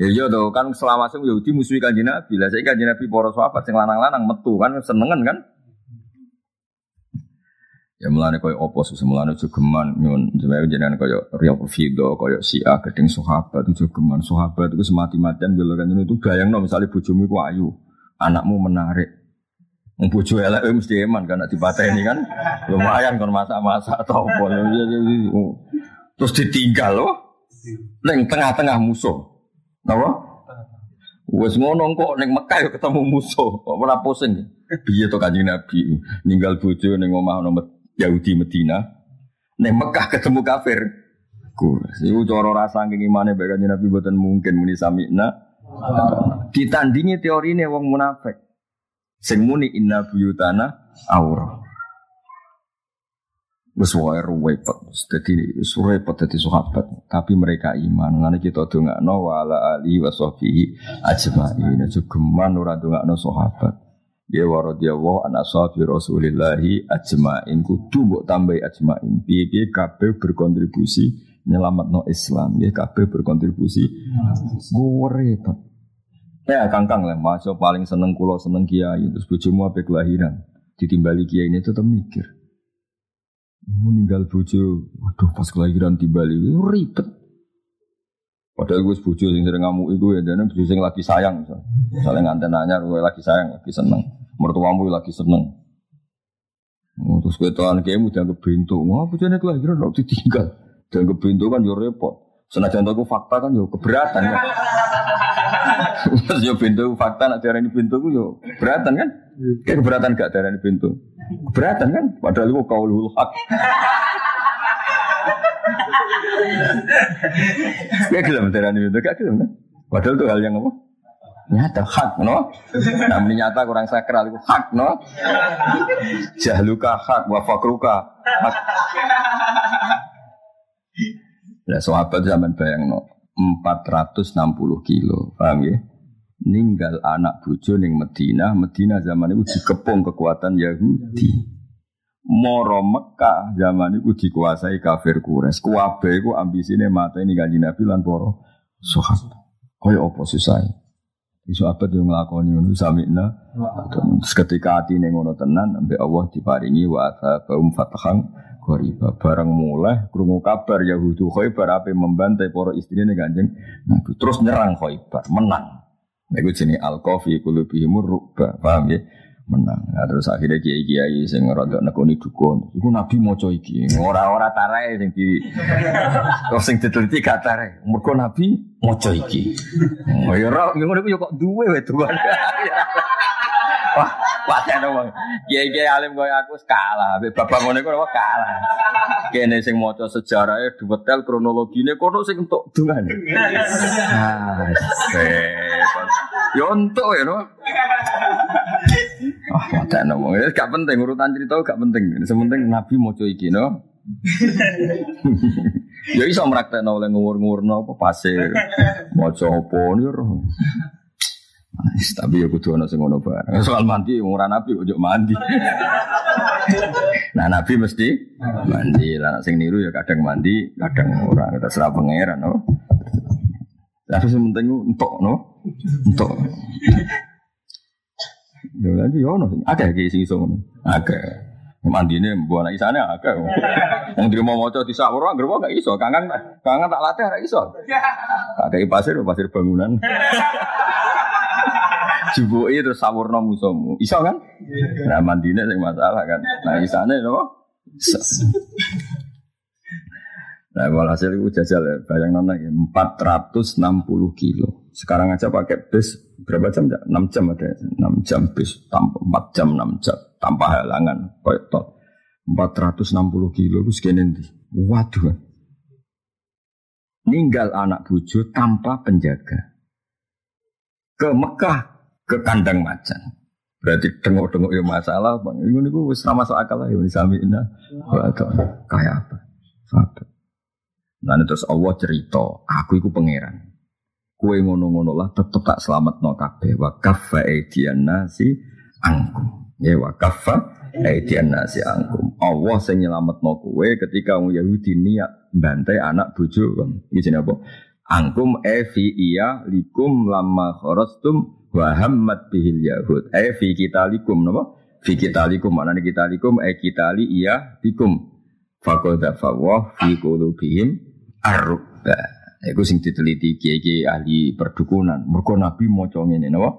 Ya iya tuh kan selama sing Yahudi musuhi kanjeng Nabi. Lah saya kanjeng Nabi para sahabat sing lanang-lanang metu kan senengan kan. Ya mulane koyo opo sih mulane jogeman nyun jenenge jenengan koyo Riyad Fido koyo A gedeng sahabat itu jogeman sahabat itu semati-matian bela itu bayangno misalnya bojomu iku ayu, anakmu menarik. Bojo elek mesti eman kan dipateni kan. Lumayan kon masak-masak atau apa. Terus ditinggal loh. Neng tengah-tengah musuh. Napa? Wes ngono kok ning Mekah ketemu musuh, kok ora pusing. Piye to Kanjeng Nabi ninggal bojo ning omah ono Yahudi Medina, ning Mekah ketemu kafir. Iku cara rasa saking imane bae Kanjeng Nabi mboten mungkin muni samina. Ditandingi teorine wong munafik. Sing muni inna buyutana aurah. Wes wae repot. Dadi wis repot dadi sahabat, tapi mereka iman. Ngene kita dongakno wa ala ali wa sahbihi ajmain. Jogeman ora dongakno sahabat. Ya wa radhiyallahu an ashabi Rasulillahi ajmain kudu mbok tambahi ajmain. Piye-piye kabeh berkontribusi nyelamatno Islam. Ya kabeh berkontribusi. Gue repot. Ya kangkang lah, masuk paling seneng kulo seneng kiai terus bojomu apa kelahiran. Ditimbali kiai ini tetap mikir meninggal bojo, waduh pas kelahiran di Bali itu ribet. Padahal gue bojo yang sering ngamuk itu ya, dan bojo yang lagi sayang, misalnya, misalnya nganten gue lagi sayang, lagi seneng, mertuamu lagi seneng. Oh, terus gue tuan kayak udah pintu, wah bojone kelahiran lo ditinggal, dan pintu kan yo repot. Senajan aku fakta kan yo keberatan kan. Terus yo pintu fakta nak darah ini pintu yo keberatan kan? Kayak keberatan gak darah ini pintu. Keberatan kan? Padahal itu kaulul hak. Gak gelem darah ini pintu, gak gelem kan? Padahal itu hal yang apa? Nyata hak, no? Namanya nyata kurang sakral itu hak, no? Jahluka hak, wafakruka hak. Ya sahabat zaman bayang no 460 kilo, paham ya? Ninggal anak bojo ning Medina, Medina zaman itu dikepung kekuatan Yahudi. Moro Mekah zaman itu dikuasai kafir Quraisy. Kuwabe iku ambisine mata ini kanjeng Nabi lan para sahabat. Kaya apa susah? Sahabat yang nglakoni ngono samikna. Terus ketika hati ngono tenan, ambek Allah diparingi wa baum fatahang Khaibar barang mulai krungu kabar Yahudi Khaibar apa membantai para istrinya ganjeng Nabi terus nyerang Khaibar menang Iku jenis al-kofi kulubihim rubba, paham ya? Menang. Nah, terus akhirnya kiai kiai sing rada nekoni dukun. Iku nabi moco iki. Ora ora tarai sing di terus sing diteliti gak tarai. Mergo nabi moco iki. Oh ya ora ngono iku kok duwe. Wah, paten wong. Kiai-kiai alim koyo aku kalah, bapak ngono iku kalah. Kene sing maca sejarahnya detail kronologine kono sing entuk dungane. Ah, Yo entuk ya no. Ah, paten wong. Gak penting urutan cerita gak penting. Sementing Nabi maca iki no. ya iso mraktekno oleh ngurung-ngurung apa pasir. Maca apa niku. Tapi ya kudu ana sing ngono bareng. Soal mandi ora nabi ojo mandi. nah nabi mesti mandi. Lah sing niru ya kadang mandi, kadang ora. Serah pangeran no. Tapi sementing entuk no. Entuk. Ya lagi yo ono. Akeh iki sing iso ngono. Akeh. Mandine mbok anak isane akeh. Wong trimo maca disawur anggere gak iso. Kangen kangen tak latih ora iso. Kakek pasir pasir bangunan. Jubuki terus sawurna musuhmu. Iso kan? Nah mandine sing masalah kan. Nah isane napa? Nah, walhasil itu jajal ya, bayang nona ya, 460 kilo. Sekarang aja pakai bis berapa jam? Ya? 6 jam ada, 6 jam bis, tanpa 4 jam, 6 jam, tanpa halangan, kayak tol. 460 kilo itu sekian nanti. Waduh. Ninggal anak bujo tanpa penjaga. Ke Mekah ke kandang macan. Berarti tengok-tengok ya masalah, bang. Ini gue wis masuk akal lah ya sami ina. Kayak apa? Sahabat. Nah terus Allah cerita, aku itu pangeran. Kue ngono-ngono lah tetep tak selamat no kabeh. Wa kaffa nasi angkum. Ya wa kaffa nasi angkum. Allah sing nyelametno kue ketika orang Yahudi niat bantai anak bojo kan. Iki apa? Angkum e fi iya likum lama kharastum wa hammat bihil yahud eh fi kitalikum napa fi kitalikum maknane kitalikum eh kitali iya bikum faqad fawah fi qulubihim arba Iku sing diteliti kiai ahli perdukunan. Mergo Nabi maca ngene napa?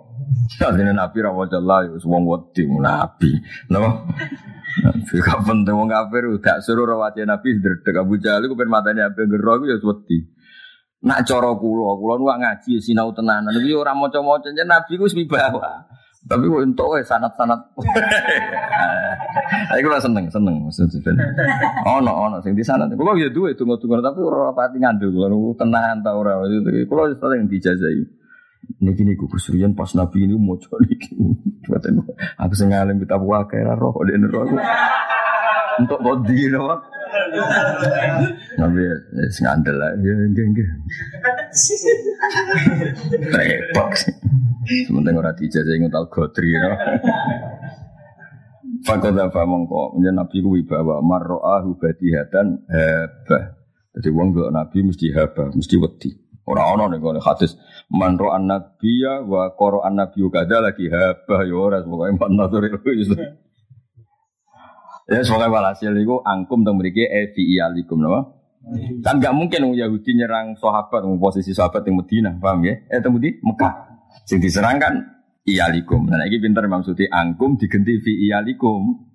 Artinya Nabi ra maca Allah ya wong wedi Nabi. Napa? Nabi kapan wong kafir gak suruh rawace Nabi ndredeg Abu Jahal iku ben matane ape gero ya. Nak cara kula, kula nu ngaji sinau tenanan. Iki ora maca-maca jen Nabi ku wis wibawa. Tapi kok entuk wae sanat-sanat. Aku ora seneng, seneng maksudnya. Ono ono sing di sana. Kula ya duwe tunggu-tunggu tapi ora pati ngandel kula tenanan ta ora. Kula sering dijajahi. Niki niku kusurian pas Nabi ini mau coba. Aku sing ngalim kita buah kira roh kok dene roh. Untuk kodi napa? Nabi sing andel lah, ya nggih nggih. Repot. Sementing ora dijajah ingat al godri no. Fakoda fa mongko menjen Nabi ku wibawa marro'ahu badihatan haba. Jadi wong kok Nabi mesti haba, mesti wedi. Ora ana ning kene hadis man nabiyya wa qara'an nabiyyu kada lagi haba ya ora pokoke man nazar Ya semoga walhasil itu angkum tentang mereka evi alikum nama. Kan gak mungkin orang Yahudi nyerang sahabat, posisi sahabat yang Medina, paham ya? Eh temu di Mekah. Sing diserang kan iyalikum. Nah ini pinter maksudnya angkum diganti fi iyalikum.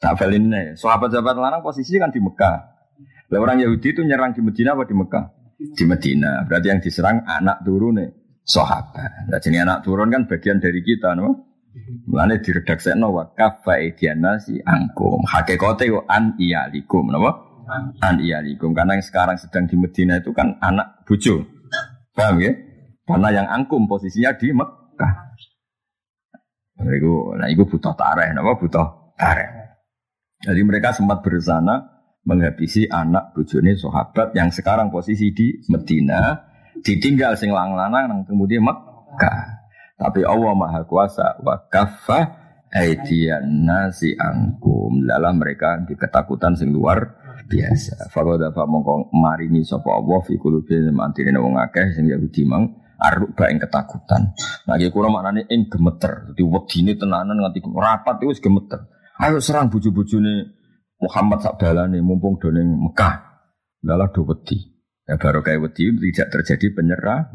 Tak nih. Sahabat-sahabat lanang posisi kan di Mekah. Lah orang Yahudi itu nyerang di Medina apa di Mekah? Di Medina. Berarti yang diserang anak turun nih sahabat. Nah, jadi anak turun kan bagian dari kita, no? Mulane diredaksekno wa kafa idiana si angkum. Hakikate yo an iyalikum napa? An iyalikum karena yang sekarang sedang di Medina itu kan anak bojo. Paham ya? Karena yang angkum posisinya di Mekah. Nah, itu, nah itu butuh tareh, napa butuh tareh. Jadi mereka sempat bersana menghabisi anak bojone sahabat yang sekarang posisi di Medina, ditinggal sing lang-lanang kemudian Mekah. Tapi Allah Maha Kuasa wa kaffa aidian nasi angkum dalam mereka di ketakutan sing luar biasa. Fakoda fa mongko maringi sapa Allah fi qulubi mantine wong akeh sing Yahudi mang aruk ing ketakutan. Nah iki kula maknane ing gemeter. Dadi wedine tenanan nganti rapat wis gemeter. Ayo serang bojo-bojone Muhammad sabdalane mumpung doning Mekah. Lalah do wedi. Ya baru kayak wedi tidak terjadi penyerah.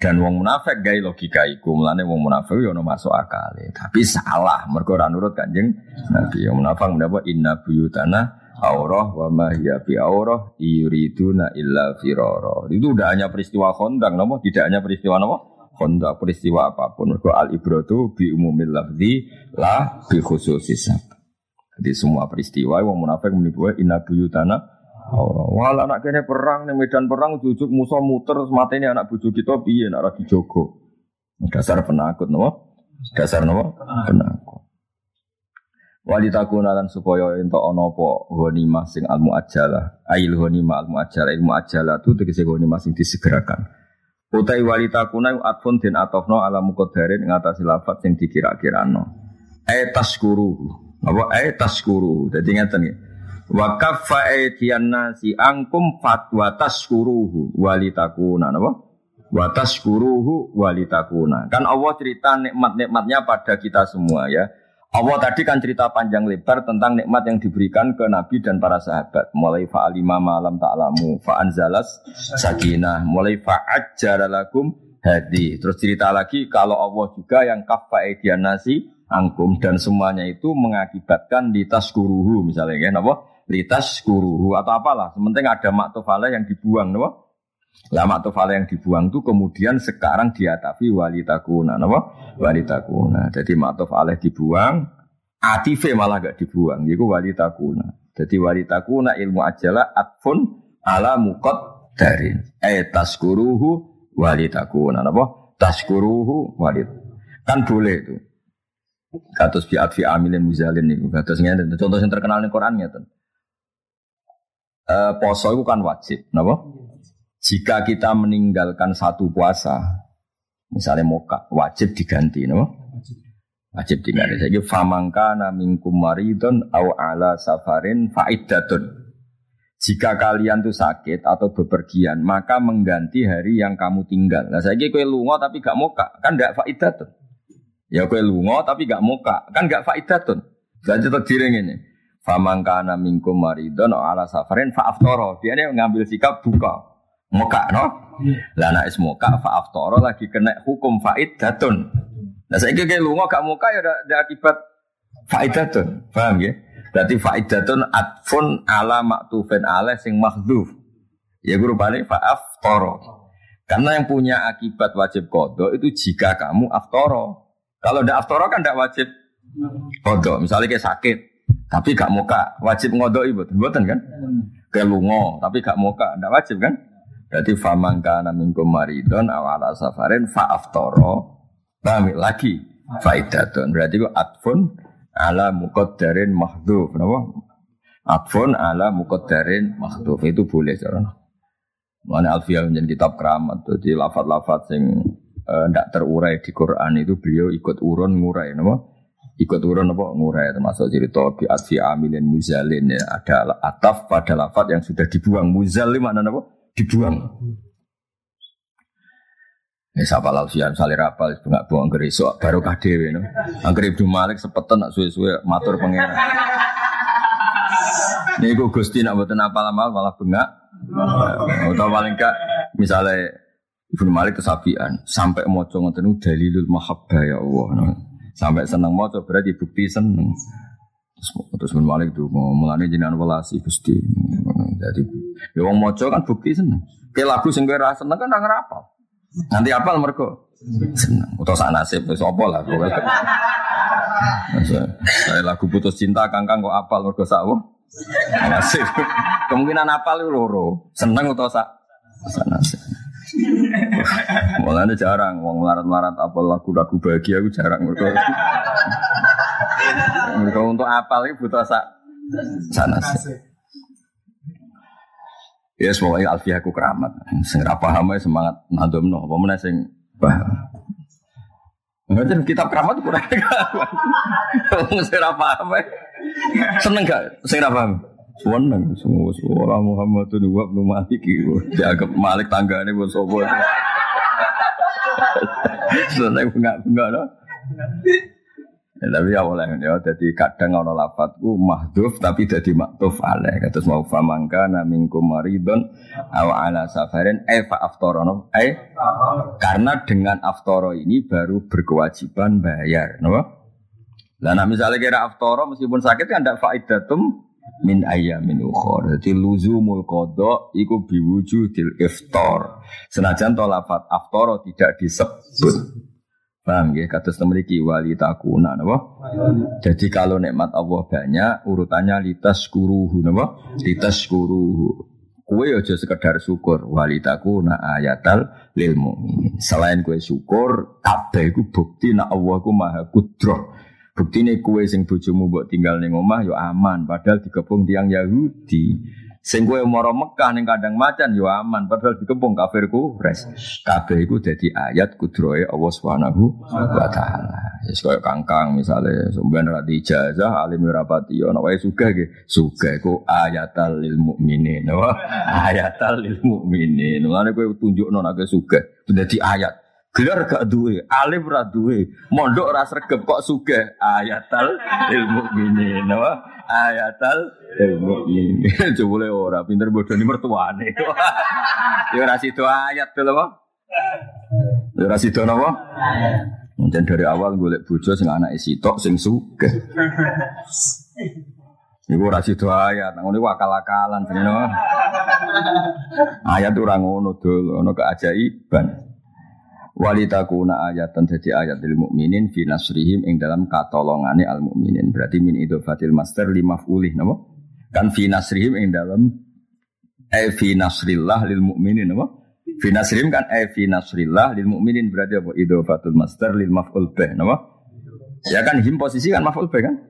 Dan wong munafik gay logika iku, mulane wong munafik yo ono masuk akal. Tapi salah, mergo ora nurut Kanjeng Nabi. Yang munafik mendapat inna buyutana aurah wa ma hiya bi aurah yuriduna illa firara. Itu udah hanya peristiwa kondang, nopo tidak hanya peristiwa nopo kondak peristiwa apa pun. Mergo al ibratu bi umumil lafzi la bi khususis Jadi semua peristiwa wong munafik menipu inna buyutana Oh, wala anak kene perang nih medan perang jujuk musuh muter ini anak bujuk kita piye nak lagi jogo. Dasar penakut no? Dasar no? Penakut. Wali takunalan supaya ento ono apa ghanimah sing almu ajalah. Ail ghanimah almu ajalah ilmu ajalah tu tegese ghanimah sing disegerakan. Utai wali takuna atfun den atofno ala muqaddarin ngatasi lafat sing dikira-kirano. Ay taskuru. Apa ay taskuru. Dadi ngeten nggih. Wa kaffa nasi angkum fatwa taskuruhu walitakuna napa? Wa taskuruhu walitakuna. Kan Allah cerita nikmat-nikmatnya pada kita semua ya. Allah tadi kan cerita panjang lebar tentang nikmat yang diberikan ke Nabi dan para sahabat. Mulai fa'alima malam ta'lamu, fa'anzalas sakinah, mulai fa'ajjara lakum hadi. Terus cerita lagi kalau Allah juga yang kaffa nasi angkum dan semuanya itu mengakibatkan ditaskuruhu misalnya ya, napa? Litas kuruhu atau apalah. Sementing ada maktufala yang dibuang, no? Lah maktufala yang dibuang itu kemudian sekarang diatafi walitakuna, no? Walitakuna. Jadi maktufala dibuang, atife malah gak dibuang, itu walitakuna. Jadi walitakuna ilmu ajalah atfun ala mukot darin. Eh taskuruhu walitakuna, no? Taskuruhu walit. Kan boleh itu. Kados biat fi amilin muzalin niku. Kados ngene contoh yang terkenal ning Quran ngeten. Eh poso itu kan wajib, napa? Jika kita meninggalkan satu puasa, misalnya moka, wajib diganti, napa? Wajib diganti. Jadi famangka minkum maridon au ala safarin faidatun. Jika kalian tuh sakit atau bepergian, maka mengganti hari yang kamu tinggal. Nah, saya kue lungo tapi gak moka, kan gak faidatun. Ya kue lungo tapi gak moka, kan gak faidatun. Cerita diring ini. Famangkana minkum maridon ala safarin faaftoro. Dia ini ngambil sikap buka. Moka no? Lah nek moka faaftoro lagi kena hukum faidatun. Nah saya kira lungo gak moka ya ada akibat faidatun. Paham ya? Berarti faidatun atfun ala maktufin ala sing makhduf. Ya guru balik faaf toro. Karena yang punya akibat wajib kodo itu jika kamu aftoro. Kalau tidak aftoro kan tidak wajib kodo. Misalnya kayak sakit, tapi gak muka, wajib ngodo ibu, buatan kan? Kelungo, tapi gak muka, tidak wajib kan? Berarti famangka namingkum maridon awala safarin faaftoro. Paham lagi? Faidatun. Berarti itu atfun ala muqaddarin mahdhuf napa atfun ala muqaddarin mahdhuf itu boleh cara Mana Alfiyah menjadi kitab keramat jadi lafat-lafat sing tidak uh, terurai di Quran itu beliau ikut urun ngurai napa ikut urun apa ngurai termasuk cerita bi atfi amilin muzalin ya ada ataf pada lafat yang sudah dibuang muzalim mana napa dibuang Ya sapa lausian sale rapal nggak buang geresok baru kadewe no. Angger Ibnu Malik sepetan nak suwe-suwe matur pangeran. Niku Gusti nak mboten apal amal malah bengak. Atau paling gak misalnya Ibnu Malik kesabian sampai maca ngoten dalilul mahabbah ya Allah. No. Sampai seneng maca berarti bukti seneng. Terus Ibnu Malik tuh mau mulane jenengan welasi Gusti. Jadi ya wong kan bukti seneng. Kayak lagu sing kowe ra seneng kan ora ngrapal. Nanti apal mereka senang. Atau sak nasib wis apa lah. Saya lagu putus cinta kangkang kok apal mereka sak Nasib. Kemungkinan apal loro. Seneng atau sak sak nasib. Mulanya jarang, wong melarat-melarat apal lagu-lagu bahagia aku jarang mereka. Untuk apal itu butuh sak sak nasib. Ya semoga alfiah aku keramat. Sing ra paham semangat nadomno. Apa meneh sing paham. Ngerti kitab keramat kurang Wong sing ra seneng gak sing paham? Seneng semua suara Muhammadun wa ibnu Malik iku. Dianggap Malik tanggane wong sapa. Seneng bengak-bengak no. Ya, tapi ya oleh ya jadi kadang ono lafadzku mahduf tapi jadi maktuf alaih terus mau famangka namingkum maridon aw ala safarin eh fa aftorono eh karena dengan aftoro ini baru berkewajiban bayar no lah nah misalnya kira aftoro meskipun sakit kan tidak faidatum min ayamin ukhor. Jadi luzumul qada iku biwujudil iftar. Senajan to lafat aftoro tidak disebut. Paham ya, kata memiliki wali takuna, napa? Jadi kalau nikmat Allah banyak, urutannya litas kuruhu, napa? Litas kuruhu. Kue aja sekedar syukur, wali takuna ayatal lil. Selain kue syukur, kabeh iku bukti nak Allah ku maha kudroh. Bukti ini kue sing bojomu buat tinggal ning omah yo aman, padahal dikepung tiang Yahudi. Sing kowe mara Mekah ning kandang macan yo aman padahal dikepung kafirku res. Kabeh iku dadi ayat kudrohe Allah Subhanahu wa taala. Wis koyo kangkang misale sampean ra ijazah alim ora pati ana wae sugih. Sugih iku ayatal lil mukminin. Ayatal lil mukminin. Mulane kowe tunjukno nek sugih dadi ayat. Gelar gak duwe, alim ra duwe, mondok ra sregep kok sugih. Ayatal lil mukminin. Ayatal ilmu ini coba ora pinter bodoh ini mertuane ya ora sido ayat lho apa ya ora sido napa Mungkin dari awal liat bojo sing anak sitok sing suge. Iku ora sido ayat, ngono iku akal-akalan jenenge. Ayat ora ngono dul, ono keajaiban. Walitakuna ayatan dadi ayat lil mukminin fi nasrihim ing dalam katolongane al mukminin. Berarti min idofatil master lima fulih napa? Kan fi nasrihim ing dalam eh fi nasrillah lil mukminin apa? Fi nasrihim kan eh fi nasrillah lil mukminin berarti apa? Idhofatul master lil maf'ul bih napa? Ya kan him posisi kan maf'ul kan?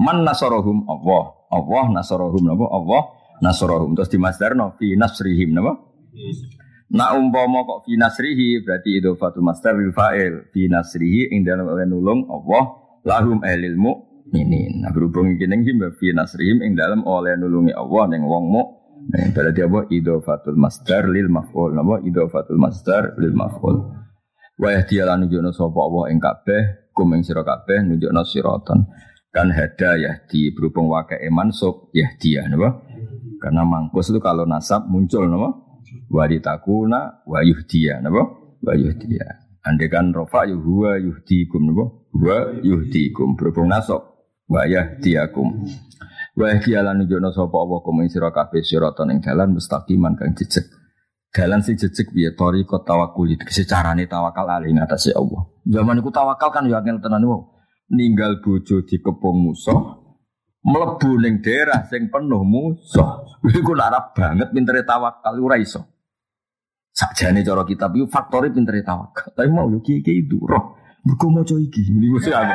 Man nasorohum Allah. Allah nasorohum napa? Allah nasorohum. Terus di masdarno fi nasrihim napa? Nak umpama kok fi nasrihi berarti itu fatu masdar lil fa'il. Fi nasrihi ing oleh nulung Allah lahum ehlil mukminin. Nah berhubung iki ning fi nasrihim ing dalam oleh nulungi Allah ning wong mukmin. Berarti apa? Idhofatul masdar lil maf'ul. Napa? Idhofatul masdar lil maf'ul. Wa yahdiya lan nunjukna sapa Allah ing kabeh kum ing sira kabeh nunjukna siratan. Kan hada yahdi berhubung wakai mansub yahdiya napa? Karena mangkus itu kalau nasab muncul napa? Waditakuna wa yuhdiya napa? Wa yuhdiya. Andai kan rofa yuhuwa yuhdikum napa? Wa yuhdikum berhubung nasab wa yahdiyakum. Wa yahdiya lan nunjukna sapa Allah kum ing sira kabeh siratan ing dalan mustaqiman kang jejeg. Dalan sing jejeg piye tariqat tawakkul secarane tawakal alih ing atase Allah. Zaman iku tawakal kan yo angel tenan wae. Ninggal bojo dikepung musuh, mlebu ning daerah sing penuh musuh. Iku lara banget pintere tawakal ora iso. Sakjane cara kitab iku faktore pintere tawakal. Tapi mau yo kiye-kiye itu roh. Mergo maca iki. Ini mesti aku.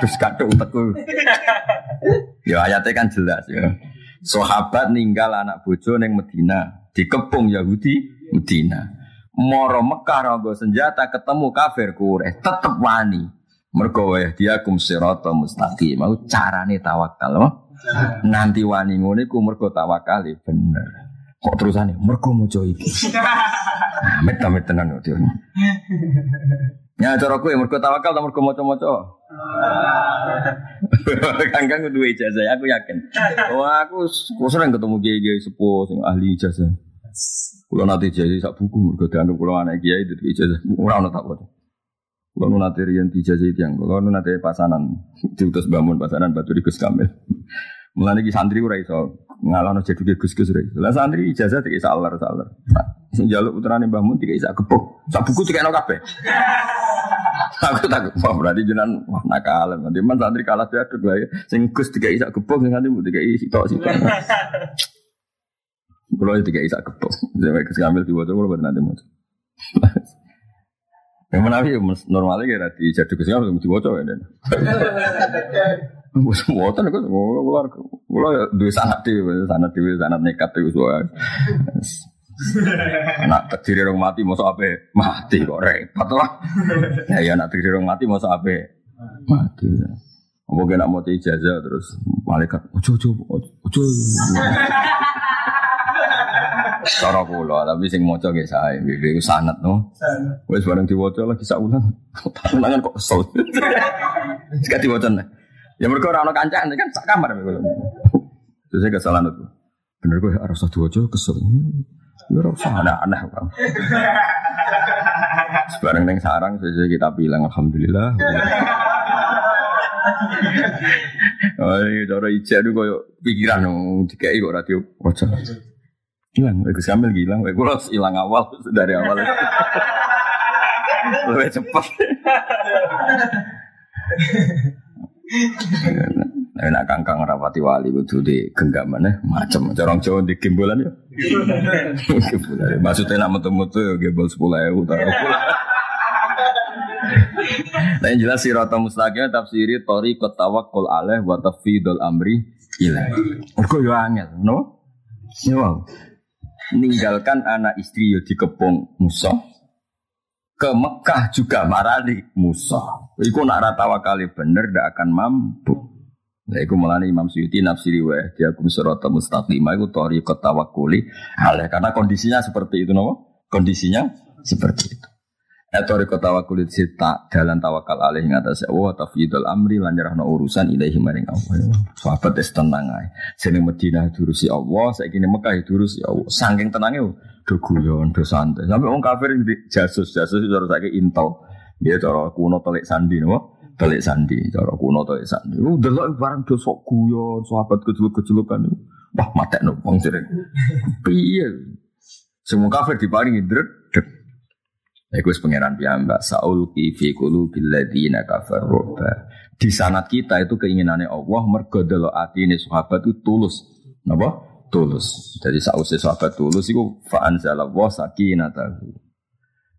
Terus kaduk utekku. Ya ayatnya kan jelas ya. Sahabat ninggal anak bojo ning Medina, dikepung Yahudi Medina. Moro Mekah rogo senjata ketemu kafir Quraisy tetep wani. Mergo dia kum sirata mustaqim. Mau carane tawakal. Mau? Nanti wani ngono iku mergo tawakal bener. Kok terusane mergo maca iki. Amit amit tenan kok dia. Ya cara kowe mergo tawakal ta mergo maca-maca. Kangkang kudu ijazah, aku yakin. Wah, aku aku sering ketemu kiai-kiai sepuh sing ahli ijazah. Kulo nanti jadi sak buku mergo dianggap kulo anak kiai itu ijazah. Ora ono tak Kulo nu nate riyen dijazah yang kulo nu nate pasanan diutus bangun pasanan batu di Gus Kamil. Mulane iki santri ora iso ngalahno jeduke Gus-gus ora iso. Lah santri ijazah iki salar-salar. Sing jaluk putrane Mbah Mun tiga isak gepuk. Sak buku tiga kabeh. Aku takut, wah berarti jenengan wah nakal. Nanti man santri kalah jaduk lah ya. Sing Gus tiga isak gepuk, sing santri tiga tok sitok. Kulo tiga isak gepuk. Sampai Gus Kamil diwaca kulo bar nanti mau. Yang menawi normalnya kira di jaduk Gus Kamil diwaca ya. Wes mboten kok kulo kulo kulo duwe sanad dhewe, sanad dhewe, sanad nekat iku soal. Nak terdiri orang mati mau apa? Mati kok repot lah. Ya ya nak terdiri orang mati mau apa? Mati. Apa kena mau ijazah terus malaikat ojo ojo ojo. Cara kula tapi sing maca nggih sae iku sanad no. Wis bareng diwaca lagi sak. Tangan kok kesel. Sekali diwaca Ya mereka orang kancaan kan sak kamar kula. Terus saya kesalahan itu. Bener gue harus satu aja kesel. Ya ora usah aneh-aneh Bang. Sebarang neng sarang sesuai kita bilang alhamdulillah. Oh, ini cara ijak itu koyo pikiran dikai kok radio wajah. Hilang, aku sambil hilang, aku harus hilang awal dari awal. Lebih cepat. Nah, nak kangkang rapati wali kudu di genggaman ya, macam corong Jawa di gembolan ya. Gembolan. Maksudnya nak metu-metu ya gembol sepuluh ewu taruh. Nah yang jelas sirata mustaqim tafsiri tori tawakkul alaih wa tafidul amri ilaih. Mergo yo angel, no? Yo. Ninggalkan anak istri yo dikepung musuh. Ke Mekah juga marani musuh. Iku nak ratawa kali bener ndak akan mampu. Nah, iku melani Imam Suyuti nafsiri wa dia kum surata mustaqimah iku tariqat tawakkuli alaih karena kondisinya seperti itu no? Kondisinya seperti itu. Etoriko tawakkul itu tak dalan tawakal alaih ing atas Allah tafidul amri lan nyerahno urusan ilahi maring Allah. Sahabat es tenang ae. Seneng Madinah diurusi Allah, saiki ning Mekah diurusi Allah. Saking tenange do guyon, do santai. Sampai wong kafir di jasus, jasus harus saiki intel. Dia cara kuno telik sandi no. Telik sandi, cara kuno telik sandi. Oh, delok barang do sok guyon, sahabat kejeluk-kejelukan. Wah, matekno wong sering. Piye? Semua kafir diparingi dredeg. Iku pangeran piyambak Saul fi qulubil ladzina kafaru. Di sanat kita itu keinginannya Allah mergo delok atine sahabat itu tulus. Napa? Tulus. Jadi sausé sahabat tulus iku fa anzalallahu sakinatahu.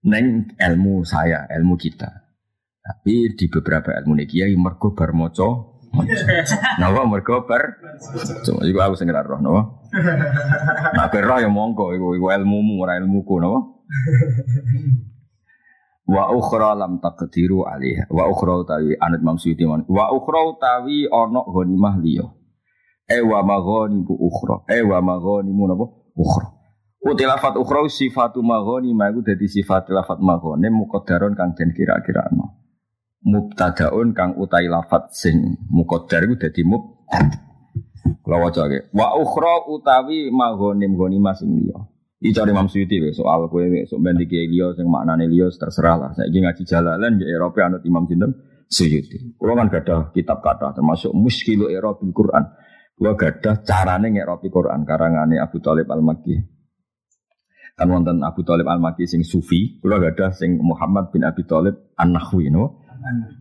Neng ilmu saya, ilmu kita. Tapi di beberapa ilmu kiai mergo bar maca Napa mergo bar Cuma iku aku sing roh napa Nak roh ya monggo iku ilmumu ora ilmuku napa Wa ukhra lam taqdiru alaiha. Wa ukhra tawi anut Imam Suyuti Wa ukhra tawi ana ghanimah liya. E wa maghanimu ukhra. E wa maghanimu napa? Ukhra. Uti lafat ukhra sifatu maghanimah iku dadi sifat lafat maghanim muqaddaron kang den kira-kirano. Mubtadaun kang utai lafat sing muqaddar iku dadi mubtad. Kula waca Wa ukhra utawi maghanim ghanimah sing liya. Iki cari Imam Suyuti soal kue sok ben iki liya sing maknane liya terserah lah. Saiki ngaji jalalan ya Eropa anut Imam sinten Suyuti. Kulo kan gadah kitab kata termasuk Muskilu Eropa Quran. Kulo gadah carane ngeropi Quran karangane Abu Thalib Al-Makki. Kan wonten Abu Thalib Al-Makki sing sufi, kulo gadah sing Muhammad bin Abi Thalib An-Nahwi no.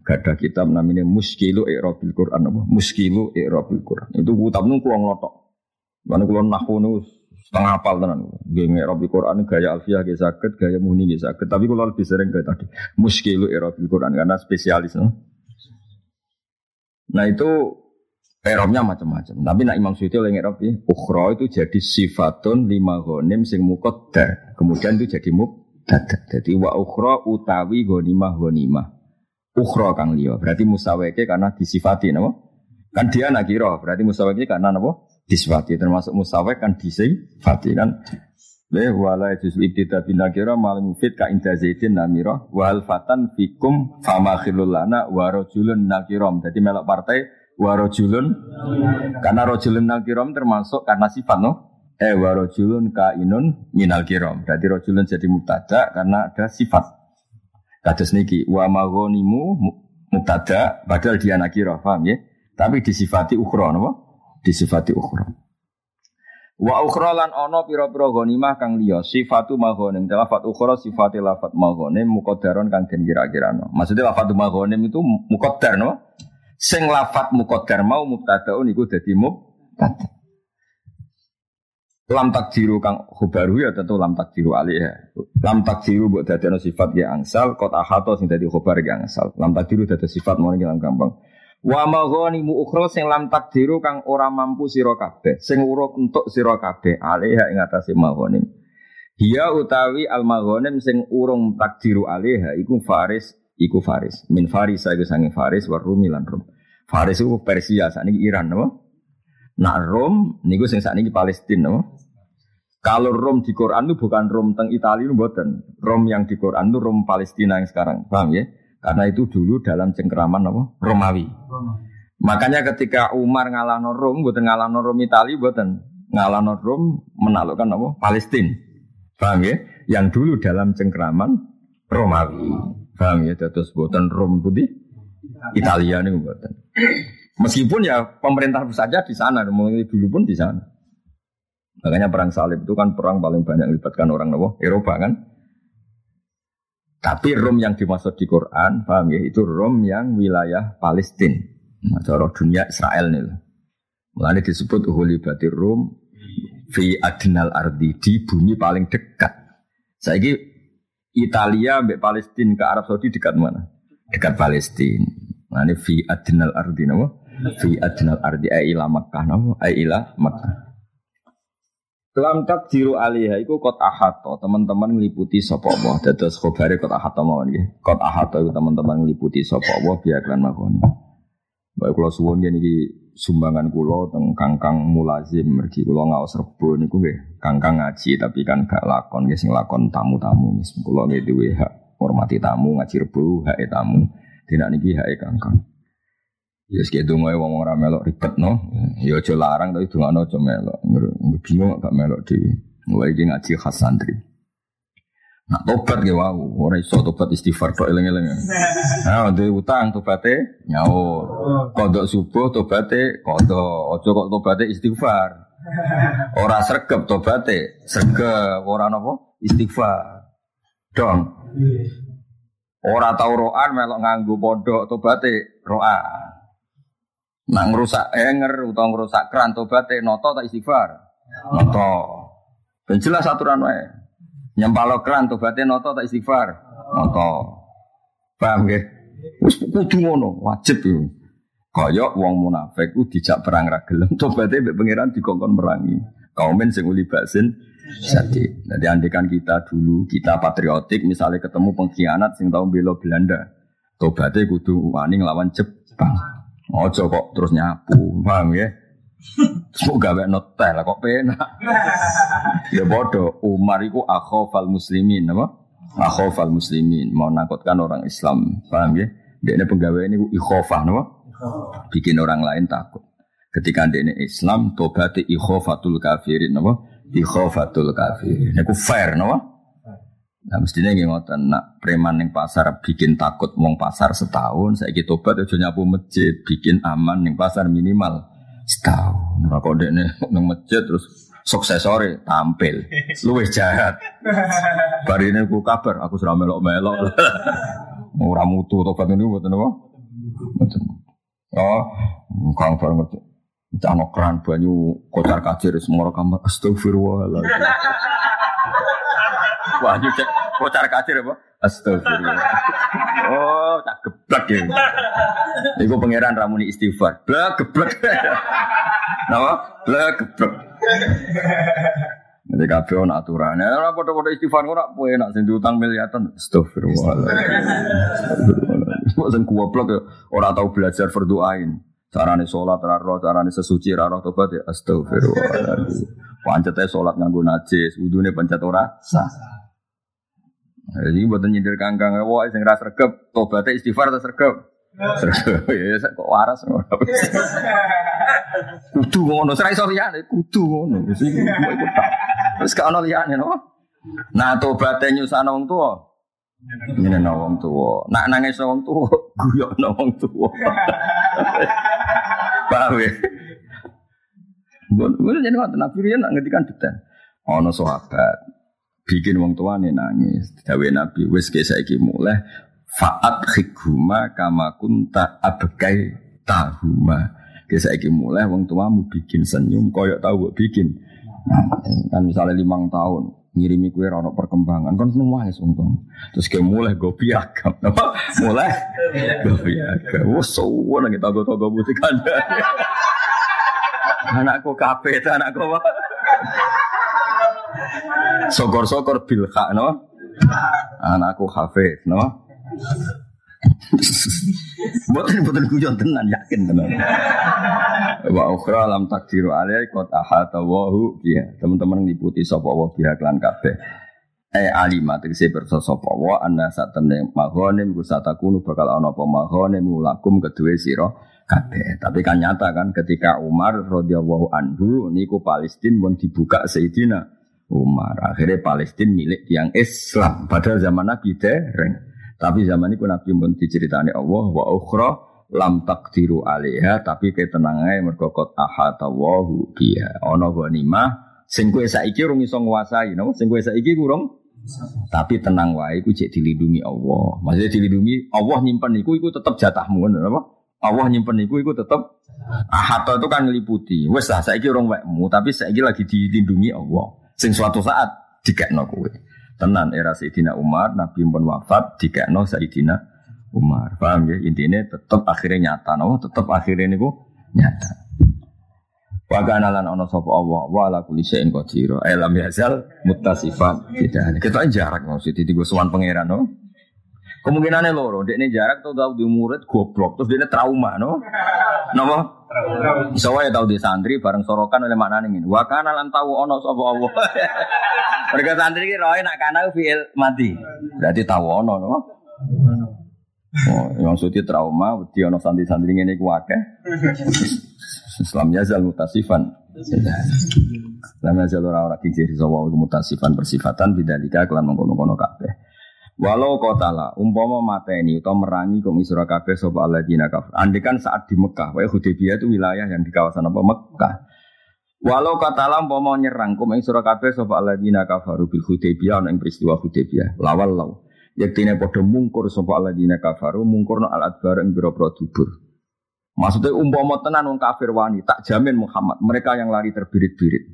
Gadah kitab namanya Muskilu Eropa Quran apa? Muskilu Eropa Quran. Itu kitab nu kulo nglotok. Mana kulo nahwu setengah apal tenan. Nggih Rabi Quran gaya alfiah ge saged, gaya muni ge saged. Tapi kalau lebih sering kayak tadi muskilu Rabi Quran karena spesialis. No? Nah itu Erobnya macam-macam. Tapi nak Imam Suyuti oleh Erob ya, ukhra itu jadi sifatun lima gonim sing mukoda. Kemudian itu jadi mubtada. Jadi wa ukhra utawi gonimah gonimah. Ukhra kang liya. Berarti musaweke karena disifati nama. Kan dia nakiro. Berarti musaweke karena nama disifati termasuk musawek kan disifati kan Le wala juz ibtida bin nakira mal mufid ka inda zaidin namira wal fatan fikum fama khilul lana wa rajulun nakiram. Jadi melok partai wa rajulun karena rajulun nakiram termasuk karena sifat no. Eh wa rajulun kainun minal kiram. Jadi rajulun jadi mubtada karena ada sifat. Kados niki wa maghonimu mubtada padahal dia nakira, paham ya? Tapi disifati ukhra napa? Disifati ukhra. Wa ukhra lan ana pira-pira ghanimah kang liya sifatu maghanim lafat ukhra sifati lafat maghanim muqaddaron kang den kira-kirano. Maksudnya lafat maghanim itu muqaddar no? Sing lafat muqaddar mau mubtadaun iku dadi mubtada. Lam takdiru kang khabaru ya tentu lam takdiru alih ya. Lam takdiru buat dadekno sifat ya angsal kota ahato sing dadi khabar ya angsal. Lam takdiru dadi sifat mau gampang. Wa maghanimu ukhra sing lam takdiru kang ora mampu sira kabeh, sing uruk entuk sira kabeh alaiha ing atase maghanim. Hiya utawi al maghanim sing urung takdiru alaiha iku faris, iku faris. Min faris iku sange faris wa rumi lan rum. Faris iku Persia, sakniki Iran napa? Nak Rom niku sing sakniki Palestina napa? Kalau Rom di Quran itu bukan Rom teng Italia buatan. Rom yang di Quran itu Rom Palestina yang sekarang. Paham ya? Karena itu dulu dalam cengkeraman apa? Romawi. Makanya ketika Umar ngalahno Rom, buatan ngalahno Rom Itali, buatan ngalahno Rom menaklukkan apa? Palestina. Paham ya? Yang dulu dalam cengkeraman Romawi. Paham ya? Terus buatan Rom putih Italia nih buatan. Meskipun ya pemerintah saja di sana, dulu pun di sana. Makanya perang salib itu kan perang paling banyak melibatkan orang Eropa, Eropa kan. Tapi Rom yang dimaksud di Quran, paham ya? Itu Rom yang wilayah Palestina. Nah, cara dunia Israel nih. Mulanya disebut batir Rom fi adnal ardi di bumi paling dekat. Saya ini Italia mbek Palestina ke Arab Saudi dekat mana? Dekat Palestina. Nah ini fi adnal ardi nama? Fi adnal ardi ai ila Makkah nama? Ai ila Makkah. Lam takdiru alaiha iku kot ahato teman-teman ngeliputi sapa Allah dados khobare kot ahato mawon nggih kot ahato iku teman-teman ngeliputi sapa Allah biar kalian makoni Baik kula suwun yen iki sumbangan kula teng Kangkang Mulazim mergi kula ngaos rebo niku nggih Kangkang ngaji tapi kan gak lakon nggih sing lakon tamu-tamu kula nggih duwe hak hormati tamu ngaji rebo hak tamu dina niki hak Kangkang Ya sik donga wong ora melok ribet no. Ya aja larang tapi dongano aja melok. Bingung gak melok dhewe. Mulai iki ngaji khas santri. Nak tobat ge wau, ora iso tobat istighfar tok eling-eling. Nah, duwe utang tobaté nyaur. Kodok subuh tobaté kodok, aja kok tobaté istighfar. Ora sregep tobaté, sregep ora napa? Istighfar. Dong. Ora tau roan melok nganggo pondok tobaté roan. Nak ngerusak enger utawa ngerusak keran tobaté noto tak istighfar. Noto. Ben jelas aturan wae. Nyempalo keran tobaté noto tak istighfar. Noto. Paham nggih? Wis kudu ngono, wajib yo. Kaya wong munafik ku dijak perang ra gelem, tobaté mbek pangeran dikongkon merangi. Kaumen sing uli baksin jadi. Jadi andikan kita dulu kita patriotik, misalnya ketemu pengkhianat sing tau bela Belanda, tobaté kudu wani nglawan Jepang. Ojo kok terus nyapu, paham ya? Semoga gawe notel lah kok penak. ya bodoh, Umar iku akhofal muslimin apa? Akhofal muslimin, mau nakutkan orang Islam, paham ya? Dia penggawe ini ikhofah, apa? Bikin orang lain takut. Ketika dia Islam, tobat ikhofatul kafirin, apa? Ikhofatul kafirin. Ini fair, apa? Nah mestinya nggih ngoten nak preman ning pasar bikin takut wong pasar setahun, saya gitu tobat aja nyapu masjid, bikin aman ning pasar minimal setahun. Nah kok dekne ning masjid terus sukses sore tampil, luwih jahat. Bari ini ku kabar, aku sudah melok-melok. Ora mutu tobat ini mboten apa? Oh, kang bareng Cano keran banyu kocar kacir semua kamar astagfirullahaladzim. Wah, ini cek kocar kacir apa? Astagfirullah. Oh, tak geblek ya. Iku pangeran ramuni istighfar. Blek geblek. Napa? Blek geblek. Nanti kabeh ana aturane. Ora padha-padha istighfar ora kowe nak sing diutang miliatan. Astagfirullah. Sing goblok ya ora tau belajar berdoain. Carane sholat raro, carane sesuci raro tobat ya astagfirullah. Pancetnya sholat nganggo najis, wudune pancet ora sah. Jadi buat nyindir kangkang, wah sing ras regep, tobatnya istighfar atau regep? Ya kok waras ngono. Kudu ngono, serai iso liyane, kudu ngono. Wis iku ikut tak. Wis gak ono liyane no. Nah tobatnya nyusana wong tuwa. Nyene wong tuwa. Nak nangis wong tuwa, guyokno wong tuwa. Paham ya? Gue jadi Nabi Rian nak ngetikan detail. Ono sahabat bikin wong nih nangis. Dawe Nabi wes kayak saya mulai faat hikuma kama kunta abekai tahuma. Kayak saya mulai wong tuamu bikin senyum koyok tahu bikin. Nah, kan misalnya limang tahun ngirimi kue rono perkembangan. Kan semua ya untung terus kayak mulai gue piagam. Apa? Mulai gue piagam. Wah nang kita gue tau gue anakku kafe anakku apa Sokor-sokor bil hak no. Anakku hafiz no. Buatan buatan kujon tenan yakin tenan. Wa ukhra lam takdiru alai kot ahata wahu dia Teman-teman ngikuti sapa wa biha klan kabeh. Eh alima tegese perso sapa wa anna sak temne mahone ku satakunu bakal ana apa mahone mulakum kedue sira kabeh. Tapi kan nyata kan ketika Umar radhiyallahu anhu niku Palestina pun dibuka Sayyidina Umar. Akhirnya Palestina milik yang Islam. Padahal zaman Nabi dereng. Tapi zaman itu Nabi pun diceritani Allah wa ukhra lam takdiru alaiha tapi ketenangai mergo kot ahatawahu biha. Ana ghanimah sing kowe saiki urung iso nguasai, no? Sing kowe saiki kurang tapi tenang wae iku cek dilindungi Allah. Maksudnya dilindungi Allah nyimpen iku iku tetep jatahmu ngono apa? Allah nyimpen iku iku tetep ahata itu kan ngeliputi. Wes lah saiki urung wekmu tapi saiki lagi dilindungi Allah. Sing suatu saat dikekno kowe. Tenan era Sayyidina Umar, Nabi pun wafat dikekno Sayyidina Umar. Paham ya? Intinya tetap akhirnya nyata. No? Tetap akhirnya ini nyata. Wa kana lan ana sapa Allah wa ala kulli syai'in qadir. Alam yazal muttasifan tidak. Kita jarak maksud di suwan pangeran no. Kemungkinannya loro, dia ini jarak tuh tahu di murid goblok, terus dia ini trauma, no? Nopo? Soalnya tahu di santri bareng sorokan oleh makna ini. Wakana lan tahu ono sopo Allah. Mereka santri ini roy nak kana fiil mati. Berarti tahu ono, no? Oh, yang suci trauma, beti ono santri-santri ini kuake. Islamnya zal mutasifan. Islamnya zal orang-orang kikir sawa mutasifan bersifatan bidalika kelan mengkono-kono kabeh. Walau kotala umpama mateni atau merangi kok isra kabeh sapa alladzina kafir. Andikan saat di Mekah, wae Hudaybiyah itu wilayah yang di kawasan apa Mekah. Walau kotala umpama nyerang kok isra kabeh sapa alladzina kafaru bil Hudaybiyah ing peristiwa Hudaybiyah. Lawal law. Yektine padha mungkur sapa alladzina kafaru mungkurna al adbar ing biro-biro dubur. Maksudnya umpama tenan wong kafir wani, tak jamin Muhammad mereka yang lari terbirit-birit.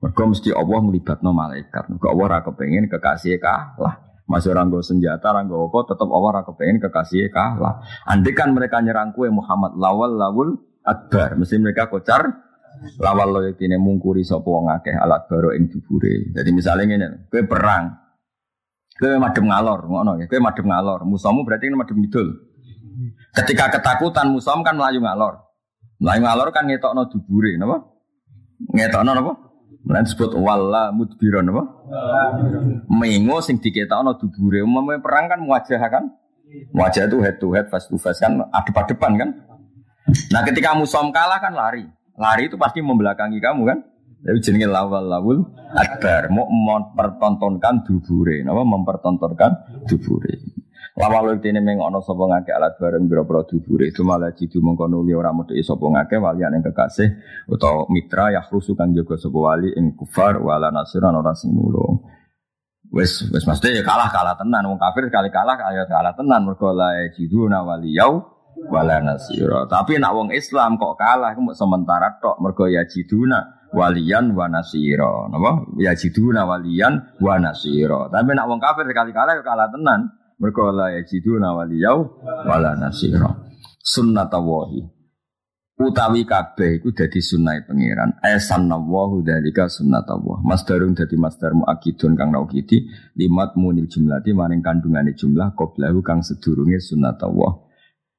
Mereka mesti Allah melibatno malaikat. Mereka Allah ra kepengin kekasih kalah. Masih orang gue senjata, orang gue apa, tetap Allah ora kepengen kekasih kalah. Andai kan mereka nyerang kue Muhammad lawal lawul akbar, mesti mereka kocar lawal lo ini mungkuri sopo wong alat baru ing dubure. Jadi misalnya ini, kue perang, kue madem ngalor, ngono ya, kue madem ngalor, musuhmu berarti ini madem idul. Ketika ketakutan musuh kan melayu ngalor, melayu ngalor kan ngetokno dubure, napa? Ngetokno napa? Lan disebut wala mudbiron apa? Mengo sing diketokno dubure. Umumnya perang kan wajah kan? Wajah itu head to head, face to face kan adep-adepan kan? Nah ketika musom kalah kan lari. Lari itu pasti membelakangi kamu kan? Jadi jenenge lawal lawul adbar mau mempertontonkan dubure, apa mempertontonkan dubure. Lawal ini meng ono sapa ngake alat bareng biro-biro dubure itu malah jidu mengkono li ora medhi sapa ngake walian ing kekasih utawa mitra ya khrusu kang jaga sapa wali ing kufar wala nasiran ora sing nulung. Wes wes mesti ya kalah kalah tenan wong kafir sekali kalah kaya kalah tenan mergo la jidu na waliyau wala nasira. Tapi nak wong Islam kok kalah kok sementara tok mergo ya jiduna walian wa nasira. Napa? Ya jiduna walian wa nasira. Tapi nak wong kafir sekali kalah kalah tenan. Mereka la yajiduna waliyau wala nasira. Sunnatawahi. Utawi kabeh iku dadi sunnah pangeran. Esannawahu dalika sunnatawah. Masdarun dadi masdar muakidun kang naukiti limat munil jumlati maring kandungane jumlah qoblahu kang sedurunge sunnatawah.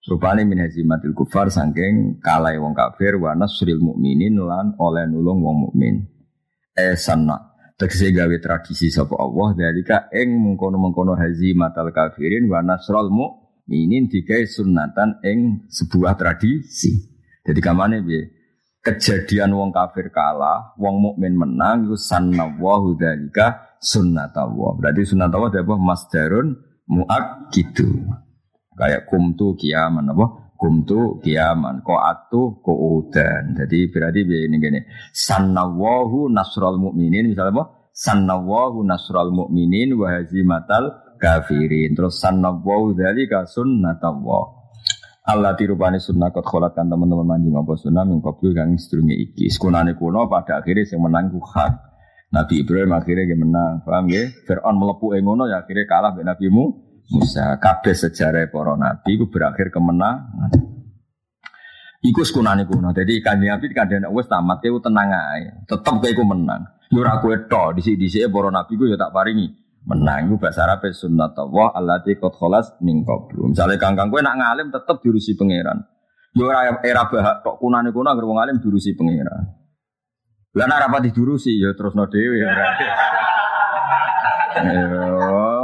Rupane min hazimatil kufar sangking kalai wong kafir wa nasril mukminin lan oleh nulung wong mukmin. Esanna Tegese gawe tradisi sapa Allah dalika ing mengkono-mengkono hazimatal kafirin wa nasrul mukminin digawe sunnatan ing sebuah tradisi. Jadi kamane piye? Kejadian wong kafir kalah, wong mukmin menang iku sannawahu dalika sunnatullah. Berarti sunnatullah apa? Masdarun muakkidu. Kayak kumtu kiaman apa? Kumtu kiaman ko atu ko udan. Jadi berarti ini gini. Sannawahu nasrul mukminin misalnya apa? Sannawahu nasrul mukminin wa hazimatal kafirin. Terus sannawahu dzalika sunnatullah. Allah tirupani sunnah kot kholat kan teman-teman manjing apa sunnah min qablu kang sedurunge iki. Sekunane kuno pada akhirnya sing menang hak. Nabi Ibrahim akhirnya dia menang, paham ya? Fir'aun melepuh ngono ya akhirnya kalah dengan Nabi Mu Musa. Kabeh sejarah para nabi itu berakhir kemenangan. Iku sekunane kuno. Jadi kanjeng Nabi kanjeng wis tamat kowe tenang ae. Tetep kowe iku menang. Yo ora kowe tok dhisik-dhisike para nabi ku yo tak paringi. Menang iku bahasa Arab sunnatullah allati qad khalas min qablu. Misale kangkang kowe nak ngalim tetep diurusi pangeran. Yo ora era bahak tok kunane kuno agar wong alim diurusi pangeran. Lah nek rapati diurusi yo terusno dhewe berarti.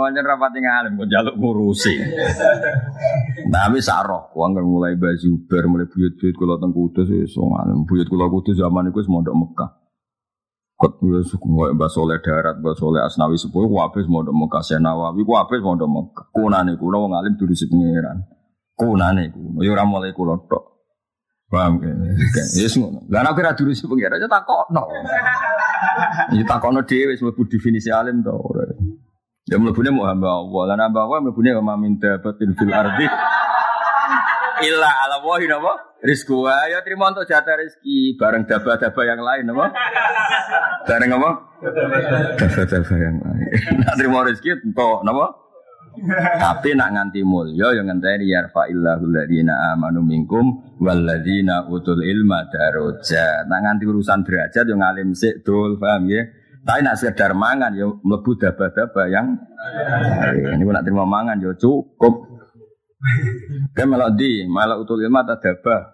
Wajar rapati ngalim kok jaluk ngurusi. Tapi saroh, uang kan mulai ber, mulai buyut-buyut kalau teng kudus wis ngalim. Buyut kula kudus zaman iku wis mondok Mekah. Kot kula suku ngoyo Mbah Soleh darat, Mbah Soleh Asnawi sepuh ku habis mondok Mekah, Senawawi ku habis mondok Mekah. Kunane kula wong alim durusi pangeran. Kunane kuno, yo ora mulai kula tok. Paham ya? Yes ngono. Lah nek ora durusi pangeran ya takokno. Ya takokno dhewe wis mlebu definisi alim to. Ya mlebune mau hamba Allah. Lan hamba Allah mlebune wa min dabatin fil ardi illa ala wahi napa? Rizku ya terima untuk jatah rezeki bareng daba-daba yang lain napa? Bareng apa? Daba-daba yang lain. Nak terima rezeki untuk napa? Tapi nak nganti mulya yang ngenteni yarfa'illahu alladziina amanu minkum walladzina utul ilma daraja. Nak nganti urusan derajat yang alim sik dul paham ya? Tapi nak sekedar mangan ya mlebu daba-daba yang ini nak terima mangan ya cukup. Kan malah di malah utul ilmu tak daba.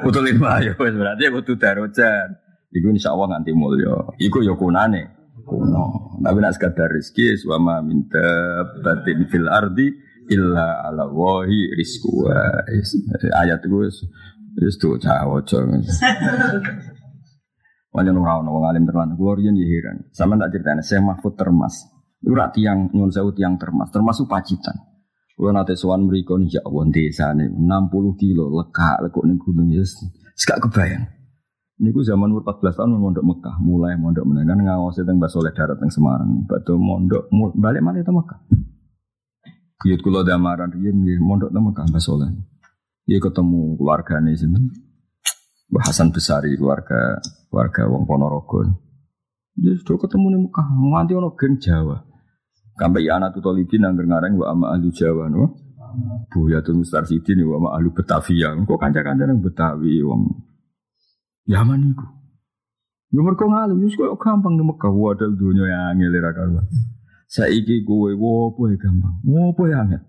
utul ilmu ya berarti ya kudu darojan. Iku insyaallah nganti mulya. Iku ya kunane. Kuno. Tapi nak sekedar rezeki suama minta batin fil ardi illa ala wahi rizku. Ayat itu wis tuh cawo Wajan ora ono wong alim terlan. Kulo riyen ya heran. Sama tak ceritane Syekh Mahfud Termas. Iku rak tiyang nyuwun sewu Termas, termasuk pacitan. Kulo nate sowan mriku ya Allah desane 60 kilo lekak lekuk ning gunung ya. Gak kebayang. Niku zaman umur 14 tahun mondok Mekah, mulai mondok menengan ngawas teng Mbah Soleh darat teng Semarang. Batu mondok balik malih teng Mekah. Kuyut kula damaran riyen nggih mondok teng Mekah Mbah Soleh. Iya ketemu keluargane sinten? Hasan Besari keluarga keluarga wong Ponorogo. Dia sudah ketemu nih Mekah, nganti ono geng Jawa. Sampai ya anak tutolibin yang ngarang wa ama ahli Jawa no. Buyatul Mustarsidin wa ama ahli Batavia. Kok kanca-kanca yang Betawi wong Yaman iku. Yo mergo ngalim wis koyo gampang nek Mekah wadah dunya yang angel ra karuan. Saiki kowe wopo ya gampang. Wopo ya angel.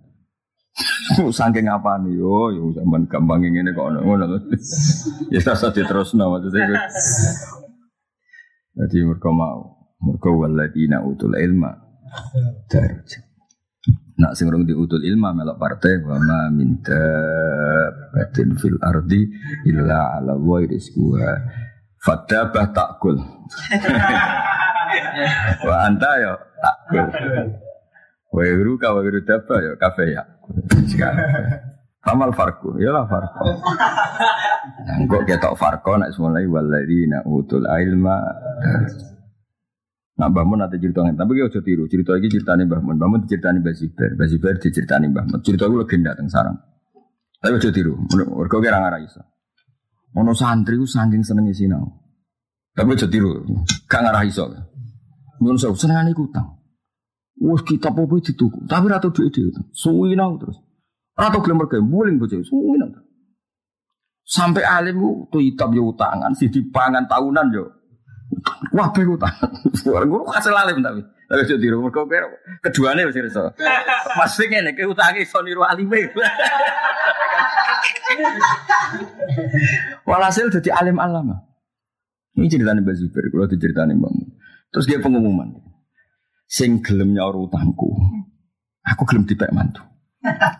Saking apa nih yo, yo zaman gampang ini kok ono ngono. Ya rasa diterusno maksudnya. Jadi mereka mau, mereka waladina utul ilma darajat. Nak sing rong diutul ilma melok partai wa ma min batin fil ardi illa ala wa rizquha. Fatabah takul. wa anta yo takul. Wa yuru ka wa daba yo kafe ya. Amal farku, ya lah farku. Nah, kok ketok farko nak mulai waladina utul ilma. Nah, Mbah Mun nanti cerita tapi kita tiru. Cerita ini ceritanya Mbah Mun. Mbah Mun diceritani Mbah Zibar. Mbah Zibar diceritani Mbah Mun. Cerita itu legenda tentang sarang. Tapi udah tiru. Mereka kira ngarah iso. Ono santri itu saking senengnya sinau. Tapi udah tiru. Gak ngarah iso. Nyun sewu senengan iku utang. Wes kitab apa dituku. Tapi ratu duit itu. Suwi nau terus. Ratu gelem mereka buling bocah. Suwi nau. Sampai alim tuh hitam yo utangan, si dipangan tahunan yo. Wah, be utang. Guru kasih lalim tapi. Tapi jadi tiru mergo keduane wis iso. Sing ngene ke utange iso niru. Walhasil jadi alim alama. Ini ceritanya Mbak Zubair, kalau diceritani Mbak Terus dia pengumuman. Sing gelem nyaur utangku. Aku gelem dipek mantu.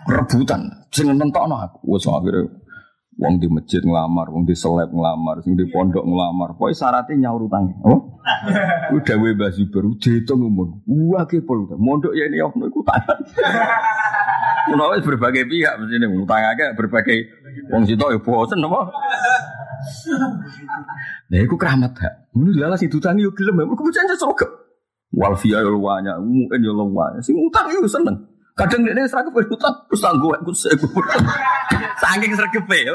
Rebutan. Sing nentokno aku. Wes akhirnya Wong di masjid ngelamar, wong di seleb ngelamar, sing di pondok ngelamar. Pokoknya syaratnya nyaur utangnya. Oh, udah we basi baru jatuh ngomong. Wah kepol udah. Mondok ya ini om ikut tangan. Menawa berbagai pihak mesti ini utang aja berbagai wong situ ya bosen apa. Nah, aku keramat hak. Ini lala si utang yo gelem, aku bocahnya sogok. Walfia yo luanya, mungkin yo luanya. Sing utang yo seneng. Kadang dia seragam utang, terus tangguh aku Saking sergepe ya.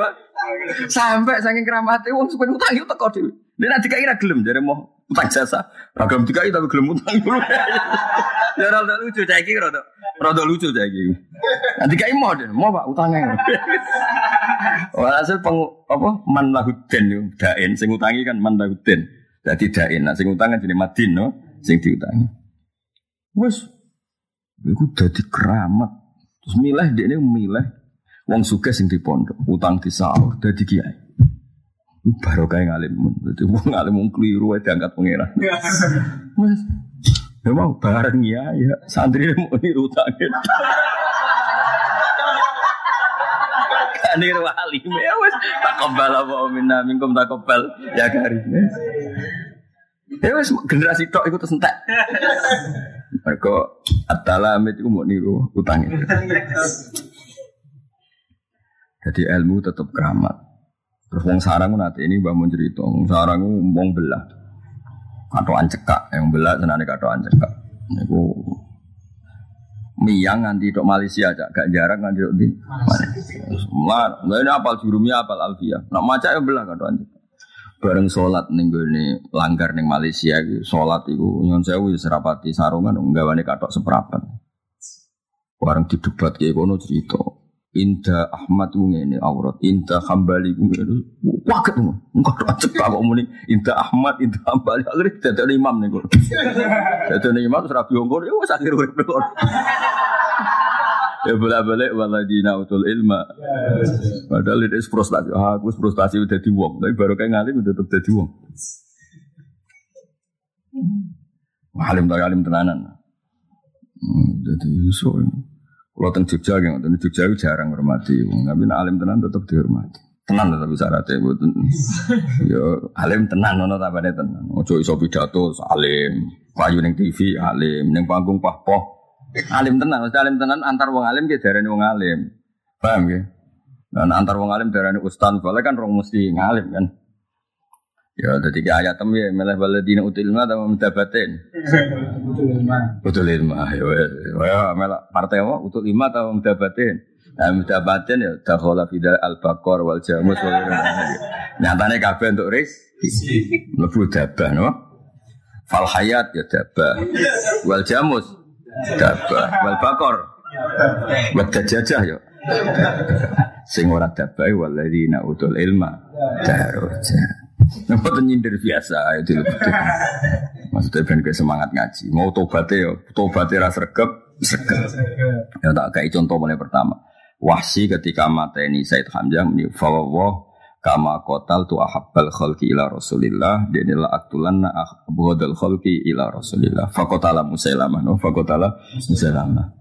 Sampai saking keramatnya wong supaya utang itu teko dhewe. Dia nanti kira gelem jadi mau utang jasa. Ragam tiga tapi gelem utang dulu. Ya rada lucu cah iki rada. Rada lucu cah iki. Nanti kira mau deh, mau Pak utangnya. Walhasil peng apa man lahuden yo daen sing utangi kan man lahuden. Dadi daen. Nah sing utang kan jenenge madin no, sing diutangi. Wes iku dadi keramat. Terus milih dia ini milih Wong suka sing di pondok, utang di sahur, dadi kiai. Baru kayak ngalim, jadi wong keliru aja angkat pangeran. Mas, memang bareng ya, ya santri mau niru utangnya. niru alim ya wes tak kebal apa minna minkum tak kebal ya karim ya wes generasi tok ikut sentek mereka atalamit itu mau niru utangnya jadi ilmu tetap keramat. Terus wong sarang nanti ini bangun cerita, wong sarang wong belah. Katoan cekak, yang belah senane katoan cekak. Niku Miyang nganti tok Malaysia aja, gak jarang nganti tok di Malaysia. Lah ini apal jurumnya apal Alfia. Nak maca ya belah katoan cekak. Bareng sholat nih gue nih langgar nih Malaysia gitu, sholat itu nyon sewu serapati sarungan nggawane katok seperapat. Bareng didebat kayak kono cerita. Inda Ahmad ini aurat, Inda Hambali ngene. Waket ngono. Engko acek kok muni Inda Ahmad, Inda Hambali akhirnya dadi imam nih kok. Dadi imam terus rabi ngko ya wis akhir kok. Ya bolak-balik waladina utul ilma. Padahal itu frustasi. Ah, aku frustasi udah di wong. Tapi baru kayak ngalim udah tetap jadi wong. Alim tak alim tenanan. Hmm, jadi so. Kalau teng Jogja yang teng Jogja jarang hormati, tapi nak alim tenan tetap dihormati. Tenan tapi syaratnya buatan. Yo alim tenan nono tabane tenan. Ojo iso pidato alim, payu neng TV alim, neng panggung pahpoh. Alim tenan, mesti alim tenan antar wong alim ke darani wong alim. Paham ya? Dan antar wong alim darani ustaz, boleh kan rong mesti ngalim kan. Ya, jadi kayak ayat tem ya, malah baladina utul ilma atau mutabatin. Utul ilma. Utul ilma, ya, ya, malah partai apa? Utul ilma atau mutabatin. Nah, mutabatin ya, dakhala fida al bakor wal jamus. Nyatanya kabeh untuk ris. Lebu dabah, no? Fal hayat ya dabah. Wal jamus. Dabah wal bakor wa jajah yo sing ora dabah waladina utul ilma daroja Nampak nyindir biasa itu Maksudnya ben semangat ngaji. Mau tobatnya ya, tobatnya rasa regep, regep. Ya tak kayak contoh mulai pertama. Wahsi ketika mata ini Said Hamzah ini fawwah kama kotal tu ahabbal khalqi ila rasulillah. Dinilah aktulanna abghadal khalqi ila rasulillah. Fakotala musailamah no? Fakotala musailamah.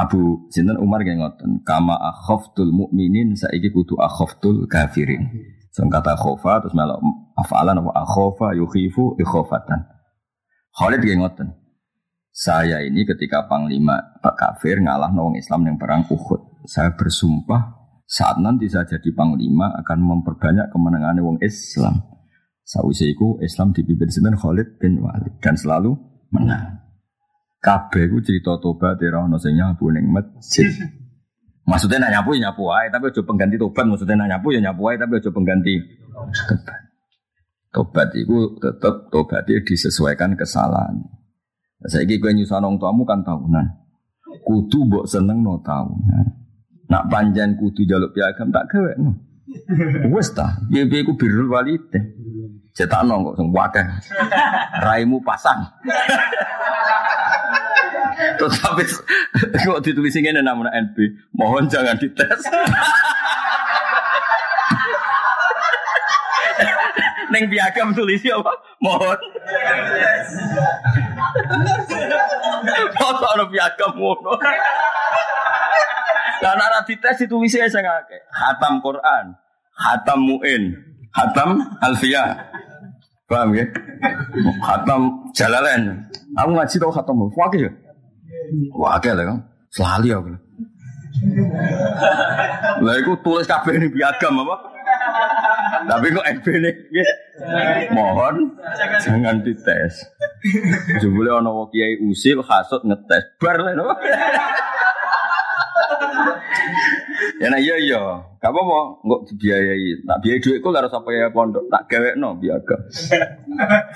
Abu Sinten Umar kayak ngoten kama akhaftul mukminin saiki kudu akhaftul kafirin. Sing kata khofa terus melok afalan apa? Akhofa yukhifu ikhofatan. Khalid kayak ngoten saya ini ketika panglima Pak Kafir ngalah nawang Islam yang perang Uhud. Saya bersumpah saat nanti saya jadi panglima akan memperbanyak kemenangan wong Islam. Sausai itu Islam dipimpin sinten Khalid bin Walid dan selalu menang. Kabeh ku cerita tobat ora ono sing nyapu ning masjid. Maksudnya nak nyapu ya nyapu ae, tapi aja pengganti tobat. Maksudnya nak nyapu ya nyapu ae, tapi aja pengganti tobat. Tobat itu tetap tobatnya disesuaikan kesalahan. Saya kira nyusaha nong tuamu kan tahunan. Kudu mbok seneng no tahunan. Nak panjang kudu jaluk piagam tak gawe no. Wes ta, piye piye ku birrul walid. Cetakno kok sing wakeh. Raimu pasang. Terus habis kok ditulis ngene namanya NB, mohon jangan dites. Neng piagam tulis apa? Mohon. Foto ono piagam ngono. Lah nek dites ditulis sing akeh. Hatam Quran, hatam muin, hatam alfiyah. Paham ya? Hatam Jalalain. Aku ngaji tau hatam wakil ya? Wakil ya kan? Selalu aku. Lah iku tulis kabeh ini piagam apa? Tapi kok NB nih, mohon jangan dites. Jebule ana wong kiai usil hasut ngetes bar lah ya nah iya iya, gak apa apa, nggak dibiayai, tak biayai duit kok harus apa ya pondok, tak gawe no biaga.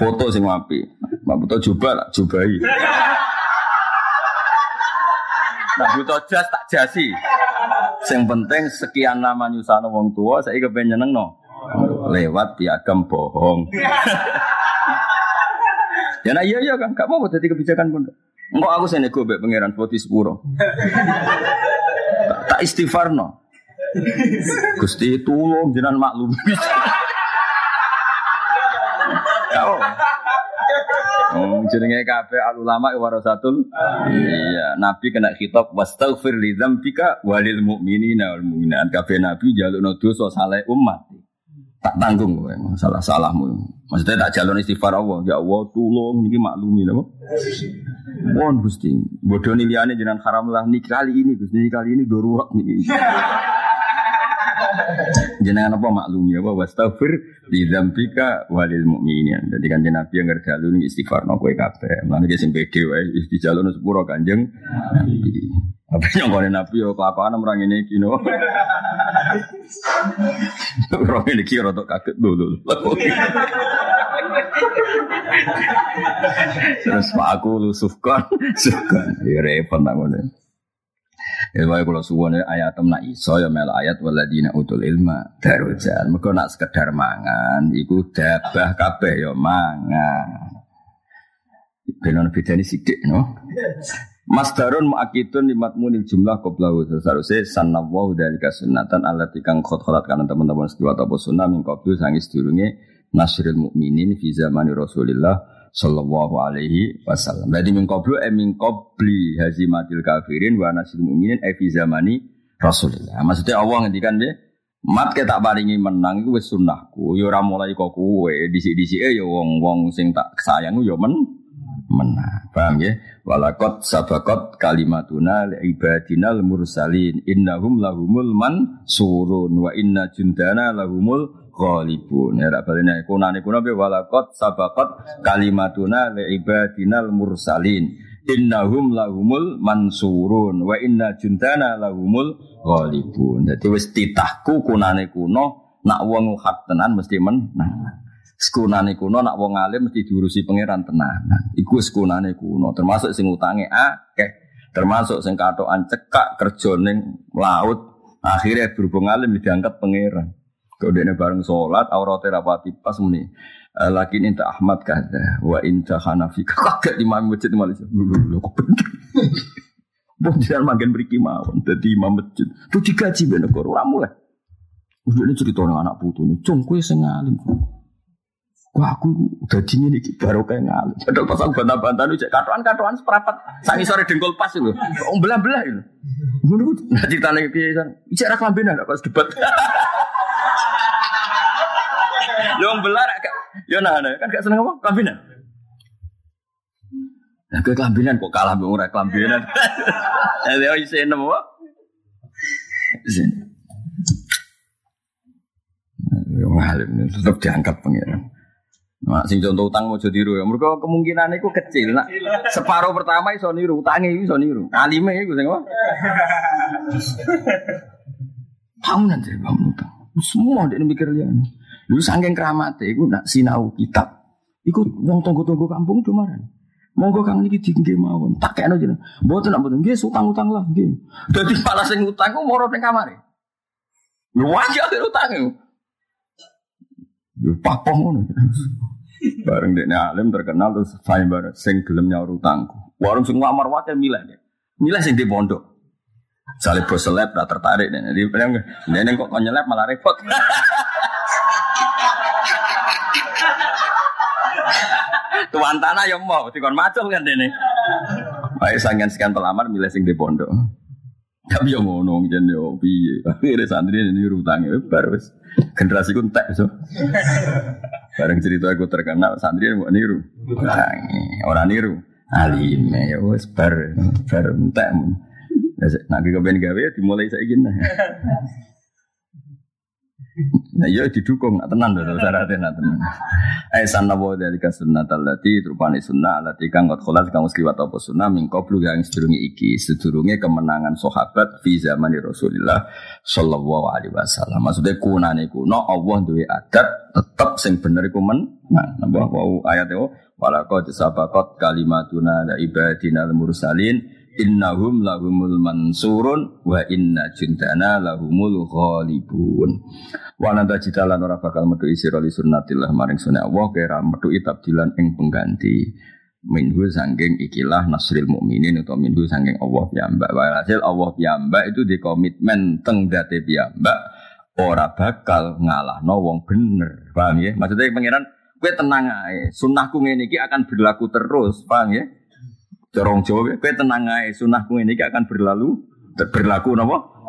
Foto sing api, mbak butuh coba tak cobai. Tak butuh jas tak jasi. Yang penting sekian nama nyusano wong tua, saya kepengen nyeneng no. Lewat piagam bohong. ya nah iya iya kan, gak apa-apa jadi kebijakan pondok. Enggak aku saya nego be pangeran putih sepuro. tak, tak istighfar no. Gusti tulung jenengan maklum. ya oh. Oh, jenenge kabeh al ulama warasatul. Iya, nabi kena khitab wastaghfir li dzambika walil mu'minina wal mu'minat. Kabeh nabi jalukno dosa saleh umat tak tanggung kowe salah salahmu. Maksudnya tak jalur istighfar Allah. Ya Allah tolong niki maklumi napa? Mohon Gusti. Bodoh nih liane jenengan haram lah nih kali ini Gusti kali ini darurat nih. jenengan apa maklumi apa wastafir di dzambika walil mukminin. Jadi kan Nabi yang ngerjalu nih istighfar no kowe kabeh. Mulane sing pede wae di jalur sepuro Kanjeng. Apa yang kau nabi yo kelakuan orang ini kino. Orang ini kira untuk kaget dulu. Terus pak aku lu sufkan, sufkan. Ya repot tak. Ya bae kula ayat nak iso ya mel ayat waladina utul ilma darujan. Mergo nak sekedar mangan iku dabah kabeh ya mangan. Benon bedane sithik no. Mas Darun mu'akidun limat munil jumlah qoblahu Seharusnya sannawahu dari kasunatan Allah tikang khot kholat karena teman-teman sekiwa atau sunnah Min qoblu sangis durunge Nasril mu'minin fi zamani Rasulillah Sallallahu alaihi wasallam Berarti min qoblu eh min qobli hazimatil kafirin Wa nasril mu'minin eh fi zamani Rasulillah Maksudnya Allah ngendikan dia Mat kita paringi menang itu wis sunnahku. Yo ora mulai kok kowe dhisik-dhisike ya wong-wong sing tak sayang yo men menang. Paham ya? Walakot sabakot kalimatuna ibadinal mursalin innahum lahumul man surun wa inna jundana lahumul ghalibun. Ya rak balene kunane kuna be walakot sabakot kalimatuna ibadinal mursalin innahum lahumul mansurun wa inna jundana lahumul ghalibun. Dadi wis titahku kunane kuno nak wong hak tenan mesti menang. Sekunane kuno nak wong alim mesti diurusi pangeran tenanan. Iku sekunane kuno, termasuk sing utange akeh. Termasuk sing katokan cekak kerja ning laut, akhirnya berhubung alim diangkat pangeran. Kau dene bareng sholat, aurate rapati pas muni. Eh, Lakin inta Ahmad kada, wa inta Hanafi kaget imam masjid Malaysia. Lho kok bener. Mbok jangan magen mriki mawon dadi imam masjid. Tuh digaji ben kok ora mulai. Udah ini cerita orang anak putu nih, cung kue sing alim. Wah aku udah dingin nih baru kayak ngalim. Padahal pasang bantah-bantah nih, katoan seperapat. Sangi sore dengkul pas itu, om belah belah itu. Gue nih nggak cerita lagi kayak bicara kelambinan pas debat. Lo om belah gak, yo nah nah, kan gak seneng apa kelambinan. Nah, ke kelambinan kok kalah mbek ora kelambinan. Ya yo isen apa? Isen. Yo ngalim tetap diangkat pengiran. Nah, sing contoh utang mau jadi ya. Mereka kemungkinan itu kecil. Nah, separuh pertama iso niru, utangnya iso niru. Alime itu sing apa? Kamu nanti bangun utang. Semua dia mikir liane. Lu sangking keramat iku nak sinau kitab. Iku wong tonggo-tonggo kampung cumaran. Monggo kang niki dingge mawon. Tak kene jeneng. Mboten nak mboten nggih utang-utang lah nggih. Dadi malah sing utang ku moro ning kamare. Lu wajar utang itu. Yo papong ngono. Bareng dekne alim terkenal terus saya bareng sing gelem nyaur utangku. Warung sing ngamar wae milih deh. Milih sing di pondok. Salib bos seleb tertarik nih. Jadi bilang, nenek kok nyeleb malah repot. Tuan tanah yang mau, dikon macul kan dene. Baik sangen sekian pelamar milih sing di pondok. Tapi yang ngono jen yo piye. Akhirnya santri ini utangnya bar wis. Generasi ku entek so. Bareng cerita aku terkenal santri mau niru. Utangi, ora niru. Alime ya wis bar bar entek. Nah, gue kepen gawe dimulai saya gini. Nah, iya didukung, nak tenan dong, syaratnya nak tenan. Eh, sana bawa dari sunnah talati, rupani sunnah, alati kang kot kholas kang musliwat apa sunnah, mingkau belum yang sedurungi iki, sedurungi kemenangan sahabat fi zaman Rasulullah Sallallahu Alaihi Wasallam. Maksudnya kunane kuno, Allah duwe adat, tetap sing bener iku. Nah, nambah wau ayat itu, walakot sabakot kalimatuna la ibadina al-mursalin, innahum lahumul mansurun wa inna jundana lahumul ghalibun wa nanta jitalan ora bakal metu isira li sunnatillah maring sunah Allah kira metu tabdilan ing pengganti. Minhu sangking ikilah nasril mukminin atau minhu sangking Allah piyambak. Walhasil Allah piyambak itu di komitmen teng date piyambak ora bakal ngalah no wong bener. Paham ya? Maksudnya pangeran gue tenang aja sunnahku ngene iki akan berlaku terus. Paham ya? Corong Jawa, kowe tenang ae, sunahku ini akan berlalu berlaku napa?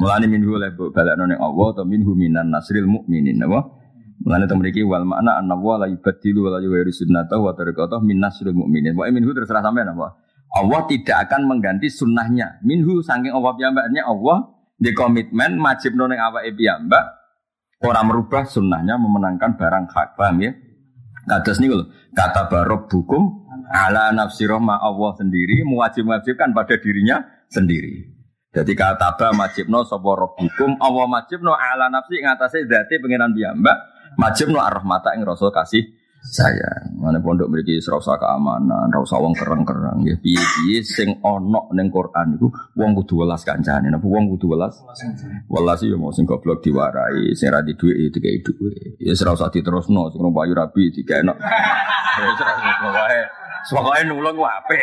Mulane minhu le balakno ning Allah atau minhu minan nasril mukminin napa? Mulane to mriki wal makna anna wa la yubaddilu wa la yughayyiru sunnatahu wa tariqatahu min nasril mukminin. Wa minhu terserah sampean apa? Allah tidak akan mengganti sunnahnya. Minhu saking Allah piyambaknya Allah di komitmen wajib ning awake piyambak orang merubah sunnahnya memenangkan barang hak. Paham ya? Kados niku lho, kata barob hukum ala nafsi rohma Allah sendiri mewajib-wajibkan pada dirinya sendiri. Jadi kata ba majibno sapa hukum Allah majibno ala nafsi ngatasé zati pengiran piyambak majibno ar-rahmata ing rasa kasih sayang. Mana pondok mriki rasa keamanan, rasa wong kereng-kereng ya piye-piye sing ana ning Quran iku wong kudu welas kancane. Napa wong kudu welas? Welas ya mau sing goblok diwarai, sing ra di dhuwit ya dikai dhuwit. Ya ora usah diterusno, sing payu rabi dikene. Wis ora Pokoknya nulung wape.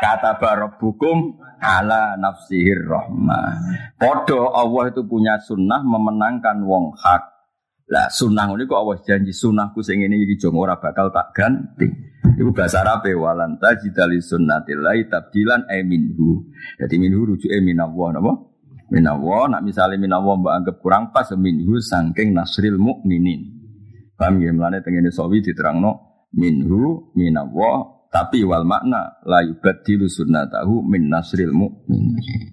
Kata hukum ala nafsihir rahmah. Podo Allah itu punya sunnah memenangkan wong hak. Lah sunnah ini kok Allah janji sunnahku sing ini iki jong ora bakal tak ganti. Iku bahasa Arab walan tajidali sunnatillahi tabdilan e minhu. Jadi minhu rujuke minallah napa? Minallah nak misalnya minallah mbak anggap kurang pas minhu sangking nasril mukminin. Paham ya mlane tengene sawi diterangno minhu minallah tapi wal makna la yubaddilu sunnatahu min nasril mu'min